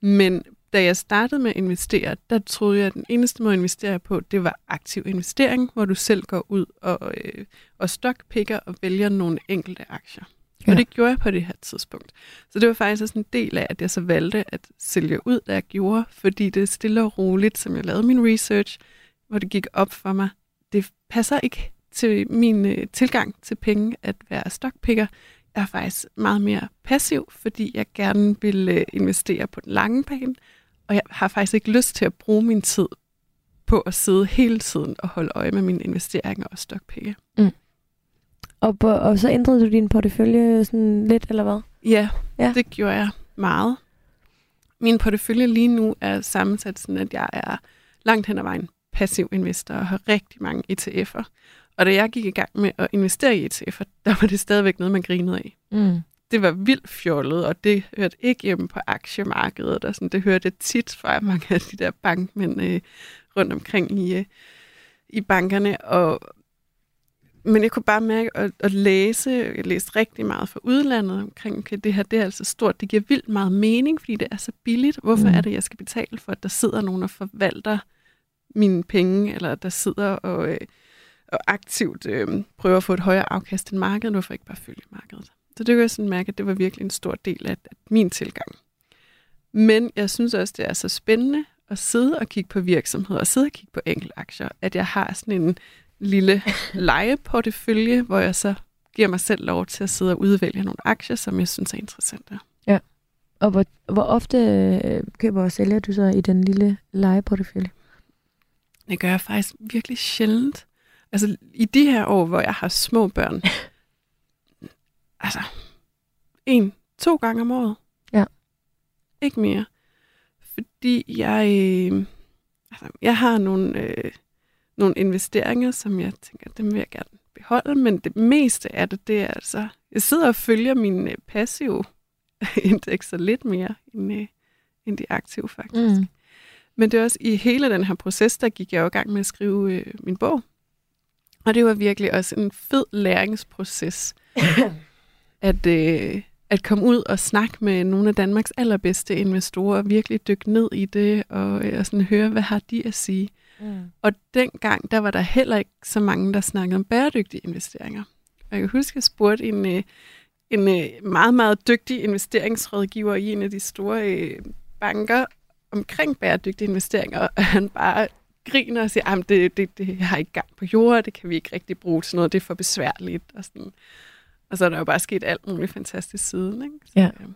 Men da jeg startede med at investere, der troede jeg, at den eneste måde at investere på, det var aktiv investering, hvor du selv går ud og, øh, og stockpicker og vælger nogle enkelte aktier. Ja. Og det gjorde jeg på det her tidspunkt. Så det var faktisk også en del af, at jeg så valgte at sælge ud, da jeg gjorde, fordi det stille og roligt, som jeg lavede min research, hvor det gik op for mig. Det passer ikke til min øh, tilgang til penge at være stockpicker. Jeg er faktisk meget mere passiv, fordi jeg gerne vil øh, investere på den lange bane, og jeg har faktisk ikke lyst til at bruge min tid på at sidde hele tiden og holde øje med mine investeringer og stockpikke. Og, på, og så ændrede du din portefølje sådan lidt, eller hvad? Ja, Ja. ja, det gjorde jeg meget. Min portefølje lige nu er sammensat sådan, at jeg er langt hen ad vejen passiv investor og har rigtig mange ETF'er. Og da jeg gik i gang med at investere i ETF'er, der var det stadigvæk noget, man grinede af. Mm. Det var vildt fjollet, og det hørte ikke hjemme på aktiemarkedet. Og sådan, det hørte jeg tit fra mange af de der bankmænd øh, rundt omkring i, øh, i bankerne. Og, men jeg kunne bare mærke at, at læse, jeg læste rigtig meget fra udlandet omkring, okay, det her det er altså stort, det giver vildt meget mening, fordi det er så billigt. Hvorfor Mm. mm. er det, jeg skal betale for, at der sidder nogen og forvalter mine penge, eller der sidder og, øh, og aktivt øh, prøver at få et højere afkast end markedet, hvorfor ikke bare følge markedet? Så det kunne jeg sådan mærke, at det var virkelig en stor del af, af min tilgang. Men jeg synes også, det er så spændende at sidde og kigge på virksomheder, og sidde og kigge på enkelte aktier, at jeg har sådan en lille legeportefølje, hvor jeg så giver mig selv lov til at sidde og udvælge nogle aktier, som jeg synes er interessante. Og hvor, hvor ofte øh, køber og sælger du så i den lille legeportefølje? Det gør jeg faktisk virkelig sjældent. Altså i de her år, hvor jeg har små børn, altså, en, to gange om året. Ja. Ikke mere. Fordi jeg, øh, altså, jeg har nogle, øh, nogle investeringer, som jeg tænker, dem vil jeg gerne beholde, men det meste af det, det er altså, jeg sidder og følger mine øh, passive indekser lidt mere end, øh, end de aktive faktisk. Mm. Men det er også i hele den her proces, der gik jeg jo i gang med at skrive øh, min bog. Og det var virkelig også en fed læringsproces, at, øh, at komme ud og snakke med nogle af Danmarks allerbedste investorer, og virkelig dykke ned i det, og, øh, og sådan høre, hvad har de at sige. Mm. Og dengang, der var der heller ikke så mange, der snakkede om bæredygtige investeringer. Og jeg kan huske, jeg spurgte en, øh, en øh, meget, meget dygtig investeringsrådgiver i en af de store øh, banker omkring bæredygtige investeringer, og han bare griner og siger, at det, det, det har ikke gang på jorden, det kan vi ikke rigtig bruge til noget, det er for besværligt. Og, sådan. Og så er der jo bare sket alt muligt fantastisk siden. Ikke? Så, Ja. øh,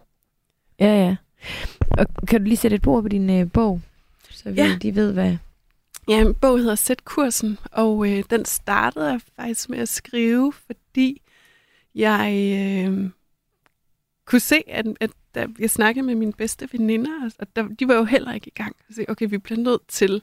Ja, ja. Og kan du lige sætte et på på din øh, bog, så vi Ja. de ved, hvad... Ja, en bog hedder Sæt kursen, og øh, den startede jeg faktisk med at skrive, fordi jeg øh, kunne se, at, at da jeg snakkede med mine bedste veninder, og der, de var jo heller ikke i gang. Så jeg, okay, vi bliver nødt til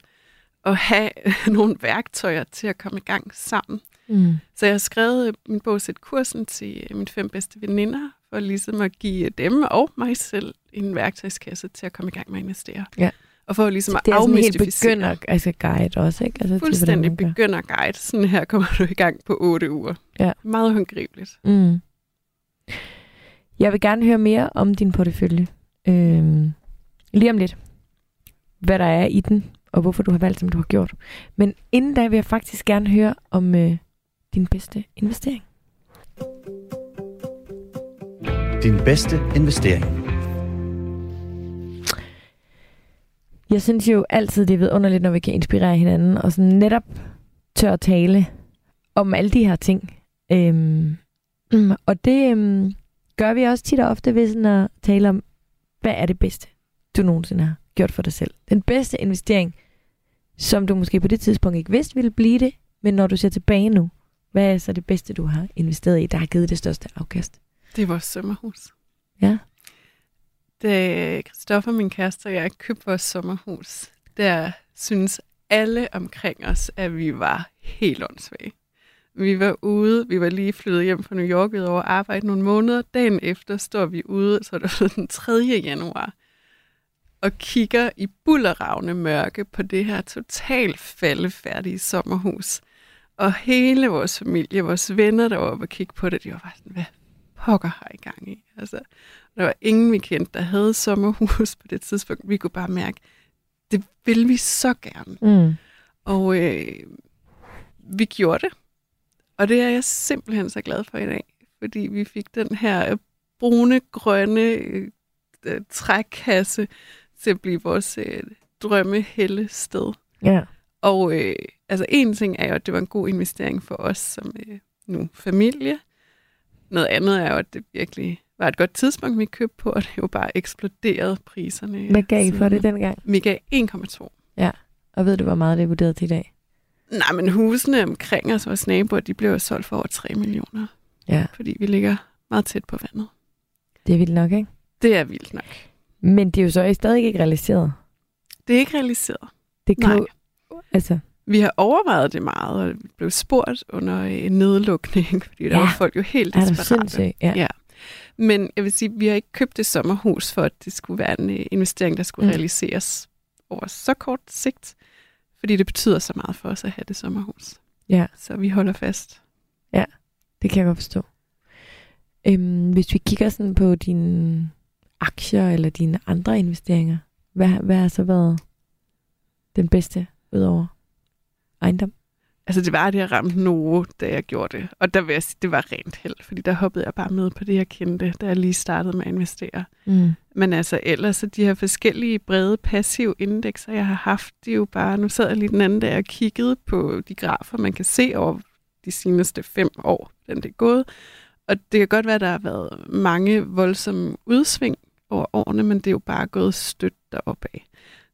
at have nogle værktøjer til at komme i gang sammen. Mm. Så jeg har skrevet øh, min bog Sæt kursen til øh, mine fem bedste veninder, for ligesom at give dem og mig selv en værktøjskasse til at komme i gang med at investere. Ja. Og for ligesom at Det er sådan helt afmystificere. begynder, altså guide også, ikke? Altså, til, Fuldstændig man gør. begynderguide. Sådan her kommer du i gang på otte uger. Ja. Meget håndgribeligt. Mm. Jeg vil gerne høre mere om din portefølje. Øhm, lige om lidt. Hvad der er i den, og hvorfor du har valgt, som du har gjort. Men inden da vil jeg faktisk gerne høre om øh, din bedste investering. Din bedste investering. Jeg synes jo altid, det er vidunderligt, når vi kan inspirere hinanden, og sådan netop tør at tale om alle de her ting. Øhm, og det øhm, gør vi også tit og ofte ved sådan at tale om, hvad er det bedste, du nogensinde har gjort for dig selv. Den bedste investering, som du måske på det tidspunkt ikke vidste ville blive det, men når du ser tilbage nu, hvad er så det bedste, du har investeret i, der har givet det største afkast? Det er vores sommerhus. Ja. Da Christoffer, min kæreste og jeg købte vores sommerhus, der synes alle omkring os, at vi var helt åndssvage. Vi var ude, vi var lige flyttet hjem fra New York, havde over arbejde nogle måneder. Dagen efter står vi ude, så er det den 3. januar, og kigger i bullerravne mørke på det her totalt faldefærdige sommerhus. Og hele vores familie, vores venner, der var oppe og kigge på det, de var bare sådan, hvad pokker har I gang i? Altså, der var ingen, vi kendte, der havde sommerhus på det tidspunkt. Vi kunne bare mærke, det vil vi så gerne. Mm. Og øh, vi gjorde det. Og det er jeg simpelthen så glad for i dag. Fordi vi fik den her brune, grønne øh, trækasse til at blive vores øh, drømmehællested. Ja. Og øh, altså en ting er jo, at det var en god investering for os som øh, nu familie. Noget andet er jo, at det virkelig var et godt tidspunkt, vi købte på, og det jo bare eksploderet priserne. Hvad gav I for det dengang? Vi gav 1,2. Og ved du, hvor meget det er vurderet til i dag? Nej, men husene omkring os, vores naboer, de blev jo solgt for over 3 millioner, Ja, fordi vi ligger meget tæt på vandet. det er vildt nok, ikke? Det er vildt nok. Men det er jo så stadig ikke realiseret. Det er ikke realiseret. Det kan Nej. jo, altså, Vi har overvejet det meget, og vi blev spurgt under en nedlukning, fordi der Ja. var folk jo helt er desperate. Ja. Ja. Men jeg vil sige, vi har ikke købt det sommerhus, for at det skulle være en øh, investering, der skulle Mm. realiseres over så kort sigt. Fordi det betyder så meget for os at have det sommerhus. Ja. Så vi holder fast. Det kan jeg godt forstå. Øhm, hvis vi kigger sådan på dine aktier eller dine andre investeringer, hvad, hvad har så været den bedste udover ejendom? Altså det var, at jeg ramte Novo, da jeg gjorde det. Og der vil jeg sige, det var rent held, fordi der hoppede jeg bare med på det, jeg kendte, da jeg lige startede med at investere. Mm. Men altså ellers, så de her forskellige brede passive indekser, jeg har haft, de er jo bare, nu sad jeg lige den anden dag og kiggede på de grafer, man kan se over de seneste fem år, den det er gået. Og det kan godt være, at der har været mange voldsomme udsving over årene, men det er jo bare gået stødt deroppe af.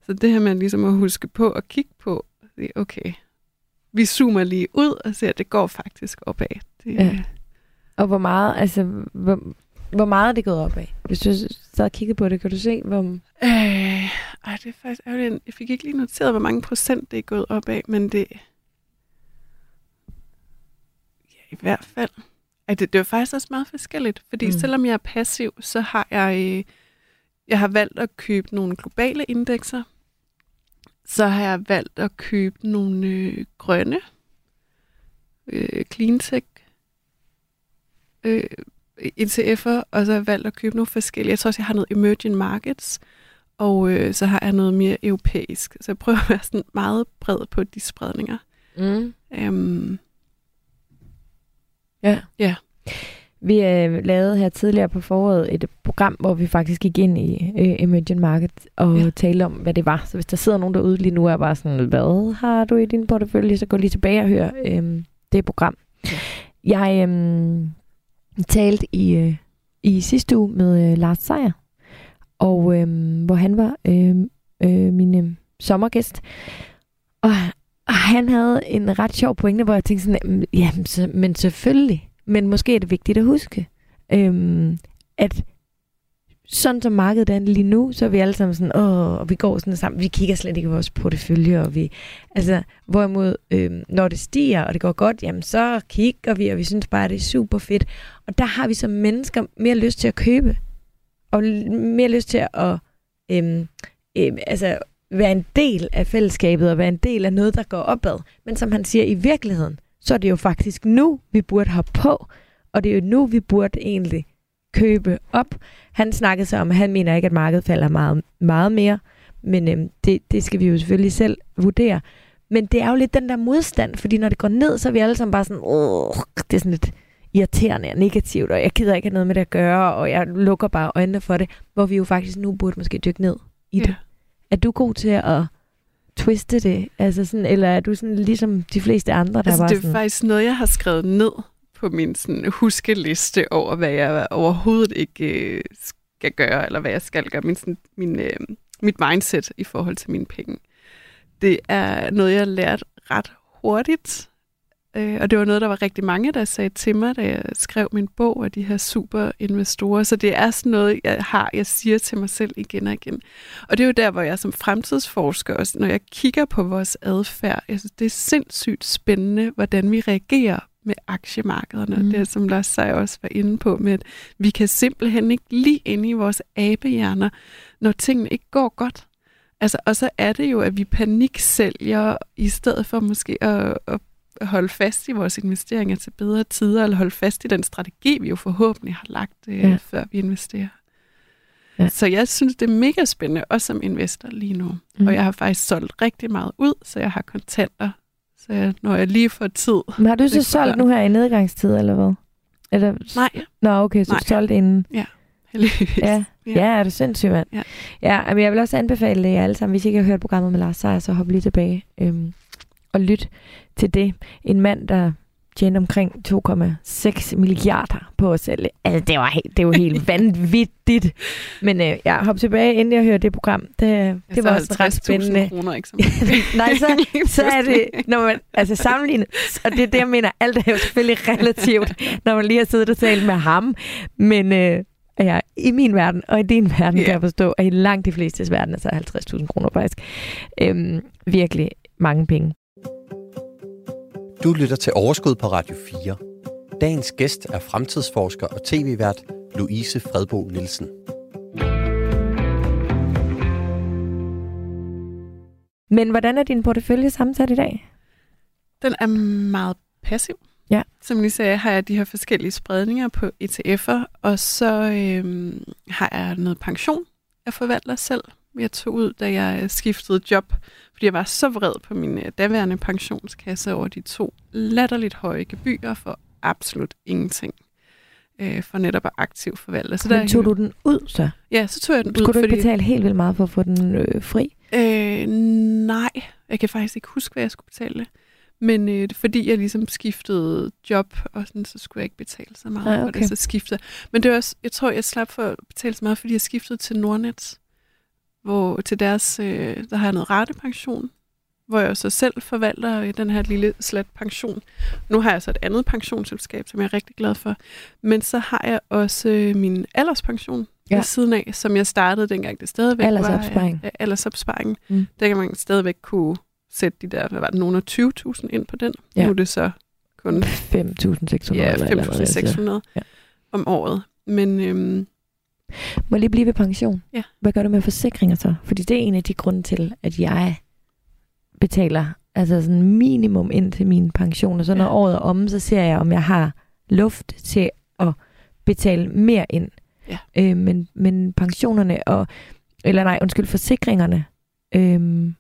Så det her med ligesom at huske på at kigge på, og sige, okay, vi zoomer lige ud og ser, at det går faktisk opad. Det, Ja. Og hvor meget, altså, hvor, hvor meget er det gået op af? Hvis du så og kigget på det, kan du se, hvor... Øh, ej, det er faktisk ærgerligt. Jeg fik ikke lige noteret, hvor mange procent det er gået op af, men det... Ja, i hvert fald. Ej, det, det er faktisk også meget forskelligt, fordi mm. selvom jeg er passiv, så har jeg... Øh, jeg har valgt at købe nogle globale indekser. Så har jeg valgt at købe nogle øh, grønne øh, cleantech øh, ETF'er, og så har jeg valgt at købe nogle forskellige. Jeg tror også, jeg har noget emerging markets, og øh, så har jeg noget mere europæisk. Så jeg prøver at være sådan meget bred på de spredninger. Mm. Um, ja. Ja. Vi øh, lavede her tidligere på foråret et program, hvor vi faktisk gik ind i øh, Emerging Market og ja. talte om, hvad det var. Så hvis der sidder nogen derude lige nu og er bare sådan, hvad har du i din portefølje, så gå lige tilbage og hør øh, det program. Ja. Jeg øh, talte i, øh, i sidste uge med øh, Lars Seier, og øh, hvor han var øh, øh, min øh, sommergæst. Og, og han havde en ret sjov pointe, hvor jeg tænkte sådan, ja, men selvfølgelig, men måske er det vigtigt at huske, øhm, at sådan som markedet er lige nu, så er vi alle sammen sådan, åh, og vi går sådan sammen, vi kigger slet ikke på vores portefølje, og vi, altså, hvorimod, øh, når det stiger, og det går godt, jamen, så kigger vi, og vi synes bare, at det er super fedt. Og der har vi som mennesker mere lyst til at købe, og mere lyst til at, øh, øh, altså, være en del af fællesskabet, og være en del af noget, der går opad. Men som han siger, i virkeligheden, så er det jo faktisk nu, vi burde have på, og det er jo nu, vi burde egentlig købe op. Han snakkede så om, at han mener ikke, at markedet falder meget, meget mere, men øhm, det, det skal vi jo selvfølgelig selv vurdere. Men det er jo lidt den der modstand, fordi når det går ned, så er vi alle sammen bare sådan, Åh, det er sådan lidt irriterende og negativt, og jeg gider ikke have noget med det at gøre, og jeg lukker bare øjnene for det, hvor vi jo faktisk nu burde måske dykke ned i det. Ja. Er du god til at twiste det? Altså sådan, eller er du sådan ligesom de fleste andre, der altså, bare det er sådan... faktisk noget, jeg har skrevet ned på min sådan, huskeliste over, hvad jeg overhovedet ikke øh, skal gøre, eller hvad jeg skal gøre, min, sådan, min, øh, mit mindset i forhold til mine penge. Det er noget, jeg har lært ret hurtigt, øh, og det var noget, der var rigtig mange, der sagde til mig, da jeg skrev min bog af de her super investorer. Så det er sådan noget, jeg har, jeg siger til mig selv igen og igen. Og det er jo der, hvor jeg som fremtidsforsker, også, når jeg kigger på vores adfærd, jeg synes, det er sindssygt spændende, hvordan vi reagerer med aktiemarkederne. Mm. Det som Lars Seier også var inde på, med at vi kan simpelthen ikke lige inde i vores abehjerner, når tingene ikke går godt. Altså, og så er det jo, at vi paniksælger, i stedet for måske at, at holde fast i vores investeringer til bedre tider, eller holde fast i den strategi, vi jo forhåbentlig har lagt, øh, ja. før vi investerer. Ja. Så jeg synes, det er mega spændende, også som investor lige nu. Mm. Og jeg har faktisk solgt rigtig meget ud, så jeg har kontanter så jeg, når jeg lige får tid. Men har du så solgt nu her i nedgangstid, eller hvad? Eller... Nej. Nå, okay, så Nej. du solgte inden. Ja, heldigvis. Ja, ja. ja er du sindssygt, mand. Ja. ja, men jeg vil også anbefale jer alle sammen, hvis I ikke har hørt programmet med Lars Seier, så hop lige tilbage øhm, og lyt til det. En mand, der tjente omkring 2,6 milliarder på at sælge. Altså, det, var helt, det var helt vanvittigt. Men øh, jeg hopper tilbage, inden jeg hørte det program. Det, det var også ret spændende. kroner, ikke? Nej, så, så er det, når man, altså sammenlignet, og det er det, jeg mener, alt er jo selvfølgelig relativt, når man lige har siddet og talt med ham. Men øh, ja, i min verden, og i din verden, yeah. kan jeg forstå, og i langt de fleste verden, så 50.000 kroner faktisk, øhm, virkelig mange penge. Du lytter til Overskud på Radio 4. Dagens gæst er fremtidsforsker og tv-vært Louise Fredbo Nielsen. Men hvordan er din portefølje sammensat i dag? Den er meget passiv. Ja. Som lige sagde, har jeg de her forskellige spredninger på ETF'er, og så øhm, har jeg noget pension, jeg forvalter selv. Jeg tog ud, da jeg skiftede job fordi jeg var så vred på min øh, daværende pensionskasse over de to latterligt høje gebyrer for absolut ingenting øh, for netop at aktiv forvalte. Så der tog du den ud så? Ja, så tog jeg den Skulle ud. Skulle du ikke betale helt vildt meget for at få den øh, fri? Øh, nej, jeg kan faktisk ikke huske, hvad jeg skulle betale. Men øh, fordi jeg ligesom skiftede job, og sådan, så skulle jeg ikke betale så meget ah, okay. for det, så skiftede Men det er også, jeg tror, jeg slap for at betale så meget, fordi jeg skiftede til Nordnet hvor til deres, øh, der har jeg noget ratepension, hvor jeg så selv forvalter øh, den her lille slat pension. Nu har jeg så et andet pensionsselskab, som jeg er rigtig glad for. Men så har jeg også øh, min alderspension ja. ved siden af, som jeg startede dengang det stadigvæk aldersopsparing. var. Aldersopsparing. Mm. Der kan man stadigvæk kunne sætte de der, hvad var det, nogle af 20.000 ind på den. Ja. Nu er det så kun 5.600 ja, 5.600 ja. om året. Men øhm, må lige blive ved pension? Ja. Hvad gør du med forsikringer så? Fordi det er en af de grunde til, at jeg betaler altså sådan minimum ind til min pension. Og så når ja. året er omme, så ser jeg, om jeg har luft til at betale mere ind. Ja. Øh, men, men pensionerne og, eller nej, undskyld, forsikringerne, øh,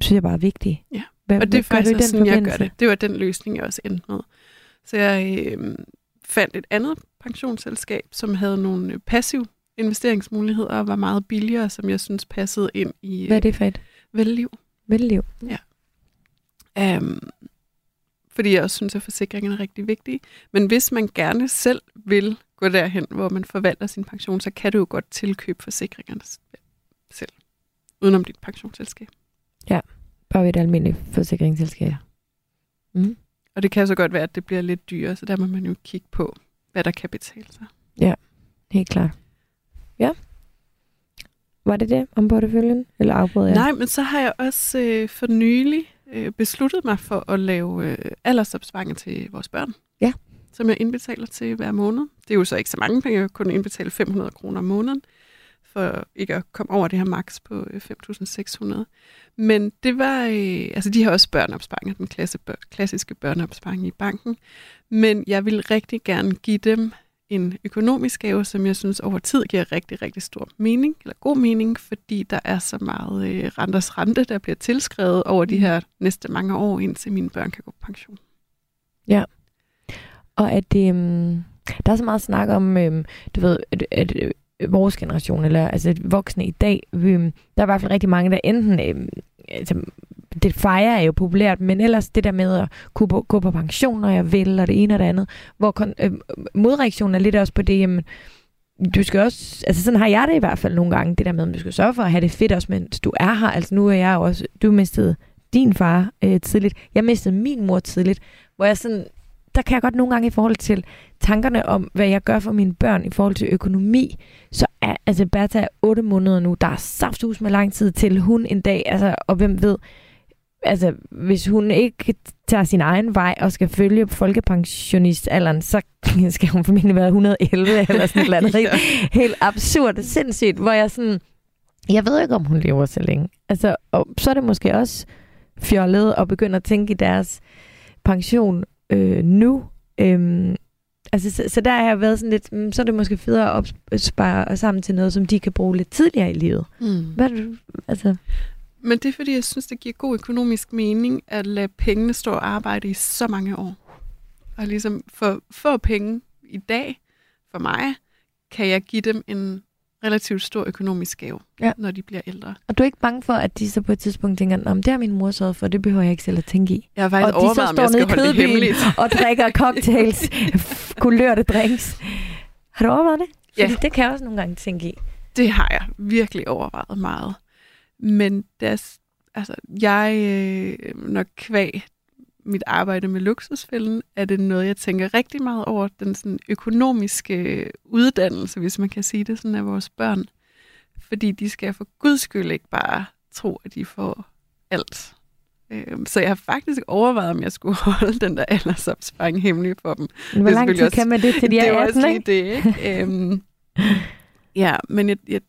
synes jeg bare er vigtige. Ja, hvad, og det er faktisk også sådan, jeg gør det. Det var den løsning, jeg også endte med. Så jeg øh, fandt et andet pensionsselskab, som havde nogle passiv investeringsmuligheder og var meget billigere, som jeg synes passede ind i Hvad er det for et? Velliv. Velliv. Ja. Um, fordi jeg også synes, at forsikringen er rigtig vigtig. Men hvis man gerne selv vil gå derhen, hvor man forvalter sin pension, så kan du jo godt tilkøbe forsikringerne selv, udenom dit pensionsselskab. Ja, bare ved et almindeligt forsikringsselskab. Mm. Og det kan så godt være, at det bliver lidt dyrere, så der må man jo kigge på, hvad der kan betale sig. Ja, helt klart. Ja. Var det det om porteføljen, eller afbrød jeg? Nej, men så har jeg også øh, for nylig øh, besluttet mig for at lave øh, aldersopsparing til vores børn. Ja. Som jeg indbetaler til hver måned. Det er jo så ikke så mange penge, jeg kun indbetale 500 kroner om måneden, for ikke at komme over det her max på 5.600. Øh, men det var, øh, altså de har også børneopsparing, den klasse, bør, klassiske børneopsparing i banken. Men jeg vil rigtig gerne give dem en økonomisk gave, som jeg synes over tid giver rigtig, rigtig stor mening, eller god mening, fordi der er så meget øh, renters rente, der bliver tilskrevet over de her næste mange år, indtil mine børn kan gå på pension. Ja, og at det, um, der er så meget snak om, um, du ved, at, at øh, Øh, vores generation, eller altså voksne i dag, um, der er i hvert fald rigtig mange, der enten øh, altså, det fejrer er jo populært, men ellers det der med at kunne gå på pension, når jeg vil, og det ene og det andet, hvor kon- øh, modreaktionen er lidt også på det, jamen, du skal også, altså sådan har jeg det i hvert fald nogle gange, det der med, at du skal sørge for at have det fedt også, mens du er her. Altså nu er jeg også, du mistede din far øh, tidligt, jeg mistede min mor tidligt, hvor jeg sådan, der kan jeg godt nogle gange i forhold til tankerne om, hvad jeg gør for mine børn i forhold til økonomi, så er, altså Bertha er otte måneder nu, der er safthus med lang tid til hun en dag, altså, og hvem ved, altså, hvis hun ikke tager sin egen vej og skal følge folkepensionistalderen, så skal hun formentlig være 111 eller sådan et eller andet. ja. Helt absurd og sindssygt, hvor jeg sådan, jeg ved ikke, om hun lever så længe. Altså, og så er det måske også fjollet at begynde at tænke i deres pension øh, nu. Øhm, altså, så, så der har jeg været sådan lidt, mm, så er det måske federe at opspare sammen til noget, som de kan bruge lidt tidligere i livet. Mm. Hvad du, altså? Men det er fordi, jeg synes, det giver god økonomisk mening at lade pengene stå og arbejde i så mange år. Og ligesom for få penge i dag, for mig, kan jeg give dem en relativt stor økonomisk gave, ja. når de bliver ældre. Og du er ikke bange for, at de så på et tidspunkt tænker, om det har min mor sørget for, det behøver jeg ikke selv at tænke i. Jeg har faktisk og de så står nede i kødbyen og drikker cocktails, kulørte drinks. Har du overvejet det? Fordi ja. det kan jeg også nogle gange tænke i. Det har jeg virkelig overvejet meget. Men der, altså, jeg, øh, nok kvæg mit arbejde med luksusfælden, er det noget, jeg tænker rigtig meget over, den sådan økonomiske uddannelse, hvis man kan sige det sådan, af vores børn. Fordi de skal for guds skyld ikke bare tro, at de får alt. Øhm, så jeg har faktisk overvejet, om jeg skulle holde den der aldersopsparing hemmelig for dem. Hvor lang tid også, kan man det til de er 18, Det er også lige det, ikke? øhm, ja, men jeg, jeg,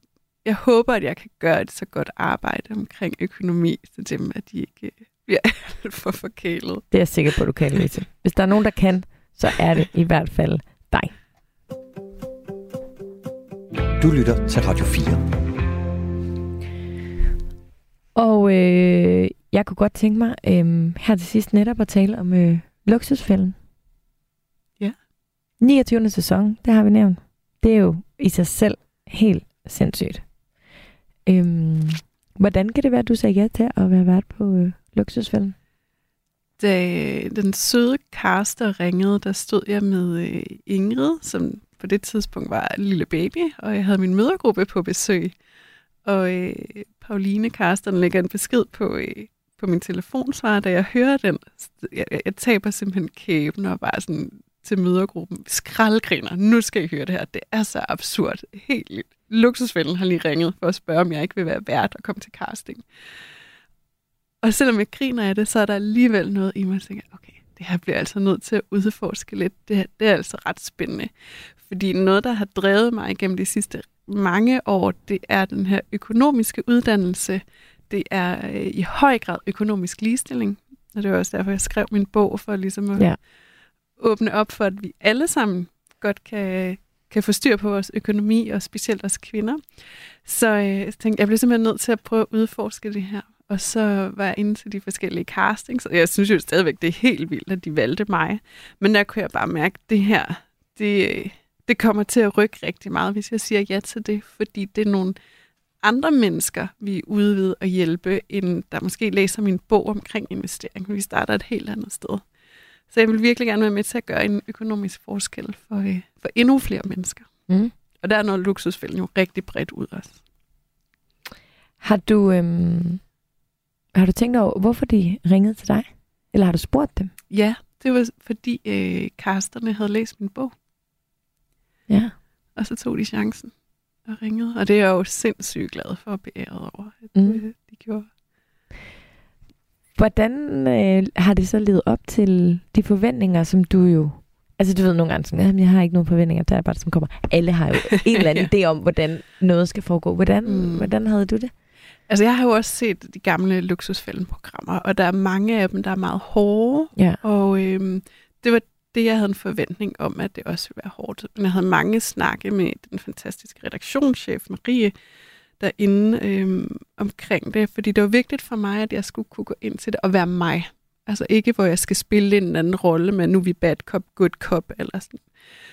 jeg håber, at jeg kan gøre et så godt arbejde omkring økonomi til dem, at de ikke bliver alt for forkælet. Det er jeg sikker på, du kan, Lise. Hvis der er nogen, der kan, så er det i hvert fald dig. Du lytter til Radio 4. Og øh, jeg kunne godt tænke mig øh, her til sidst netop at tale om øh, luksusfælden. Ja. 29. sæson, det har vi nævnt. Det er jo i sig selv helt sindssygt. Øhm, hvordan kan det være, at du sagde ja til at være vært på øh, Luksusfælden? Da den søde caster ringede, der stod jeg med øh, Ingrid, som på det tidspunkt var en lille baby, og jeg havde min mødergruppe på besøg. Og øh, Pauline Karsten lægger en besked på, øh, på min telefonsvar, da jeg hører den. Jeg, jeg, jeg taber simpelthen kæben og bare sådan til mødergruppen. Skraldgriner, nu skal I høre det her. Det er så absurd. Helt vildt. Luksusfælden har lige ringet for at spørge, om jeg ikke vil være vært og komme til casting. Og selvom jeg griner af det, så er der alligevel noget i mig, der tænker, okay, det her bliver altså nødt til at udforske lidt. Det, her, det er altså ret spændende. Fordi noget, der har drevet mig igennem de sidste mange år, det er den her økonomiske uddannelse. Det er øh, i høj grad økonomisk ligestilling. Og det var også derfor, jeg skrev min bog, for ligesom at ja. åbne op for, at vi alle sammen godt kan, kan få styr på vores økonomi, og specielt os kvinder. Så øh, jeg tænkte, jeg blev simpelthen nødt til at prøve at udforske det her. Og så var jeg inde til de forskellige castings, og jeg synes jo stadigvæk, det er helt vildt, at de valgte mig. Men der kunne jeg bare mærke, at det her, det, det kommer til at rykke rigtig meget, hvis jeg siger ja til det, fordi det er nogle andre mennesker, vi er ude ved at hjælpe, end der måske læser min bog omkring investering. Vi starter et helt andet sted. Så jeg vil virkelig gerne være med til at gøre en økonomisk forskel for, øh, for endnu flere mennesker. Mm. Og der er noget luksusfælden jo rigtig bredt ud også. Har du, øhm, har du tænkt over, hvorfor de ringede til dig? Eller har du spurgt dem? Ja, det var fordi øh, kasterne havde læst min bog. Ja. Og så tog de chancen og ringede. Og det er jeg jo sindssygt glad for og beæret over, at mm. øh, de gjorde. Hvordan øh, har det så levet op til de forventninger, som du jo... Altså du ved nogle gange sådan, at jeg har ikke nogen forventninger til arbejde, som kommer. Alle har jo en eller anden ja. idé om, hvordan noget skal foregå. Hvordan, mm. hvordan havde du det? Altså, jeg har jo også set de gamle luksusfælden-programmer, og der er mange af dem, der er meget hårde. Ja. Og øhm, det var det, jeg havde en forventning om, at det også ville være hårdt. Men jeg havde mange snakke med den fantastiske redaktionschef, Marie, derinde øhm, omkring det, fordi det var vigtigt for mig, at jeg skulle kunne gå ind til det og være mig. Altså ikke, hvor jeg skal spille en anden rolle, men nu er vi bad cop, good cop, eller sådan.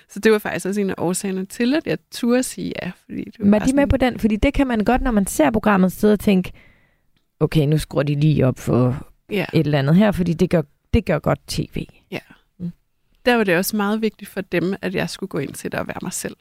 Så det var faktisk også en af årsagerne til, at jeg turde sige ja. Fordi det var, var de sådan... med på den? Fordi det kan man godt, når man ser programmet, sidde og tænke, okay, nu skruer de lige op for ja. et eller andet her, fordi det gør, det gør godt tv. Ja. Mm. Der var det også meget vigtigt for dem, at jeg skulle gå ind til det og være mig selv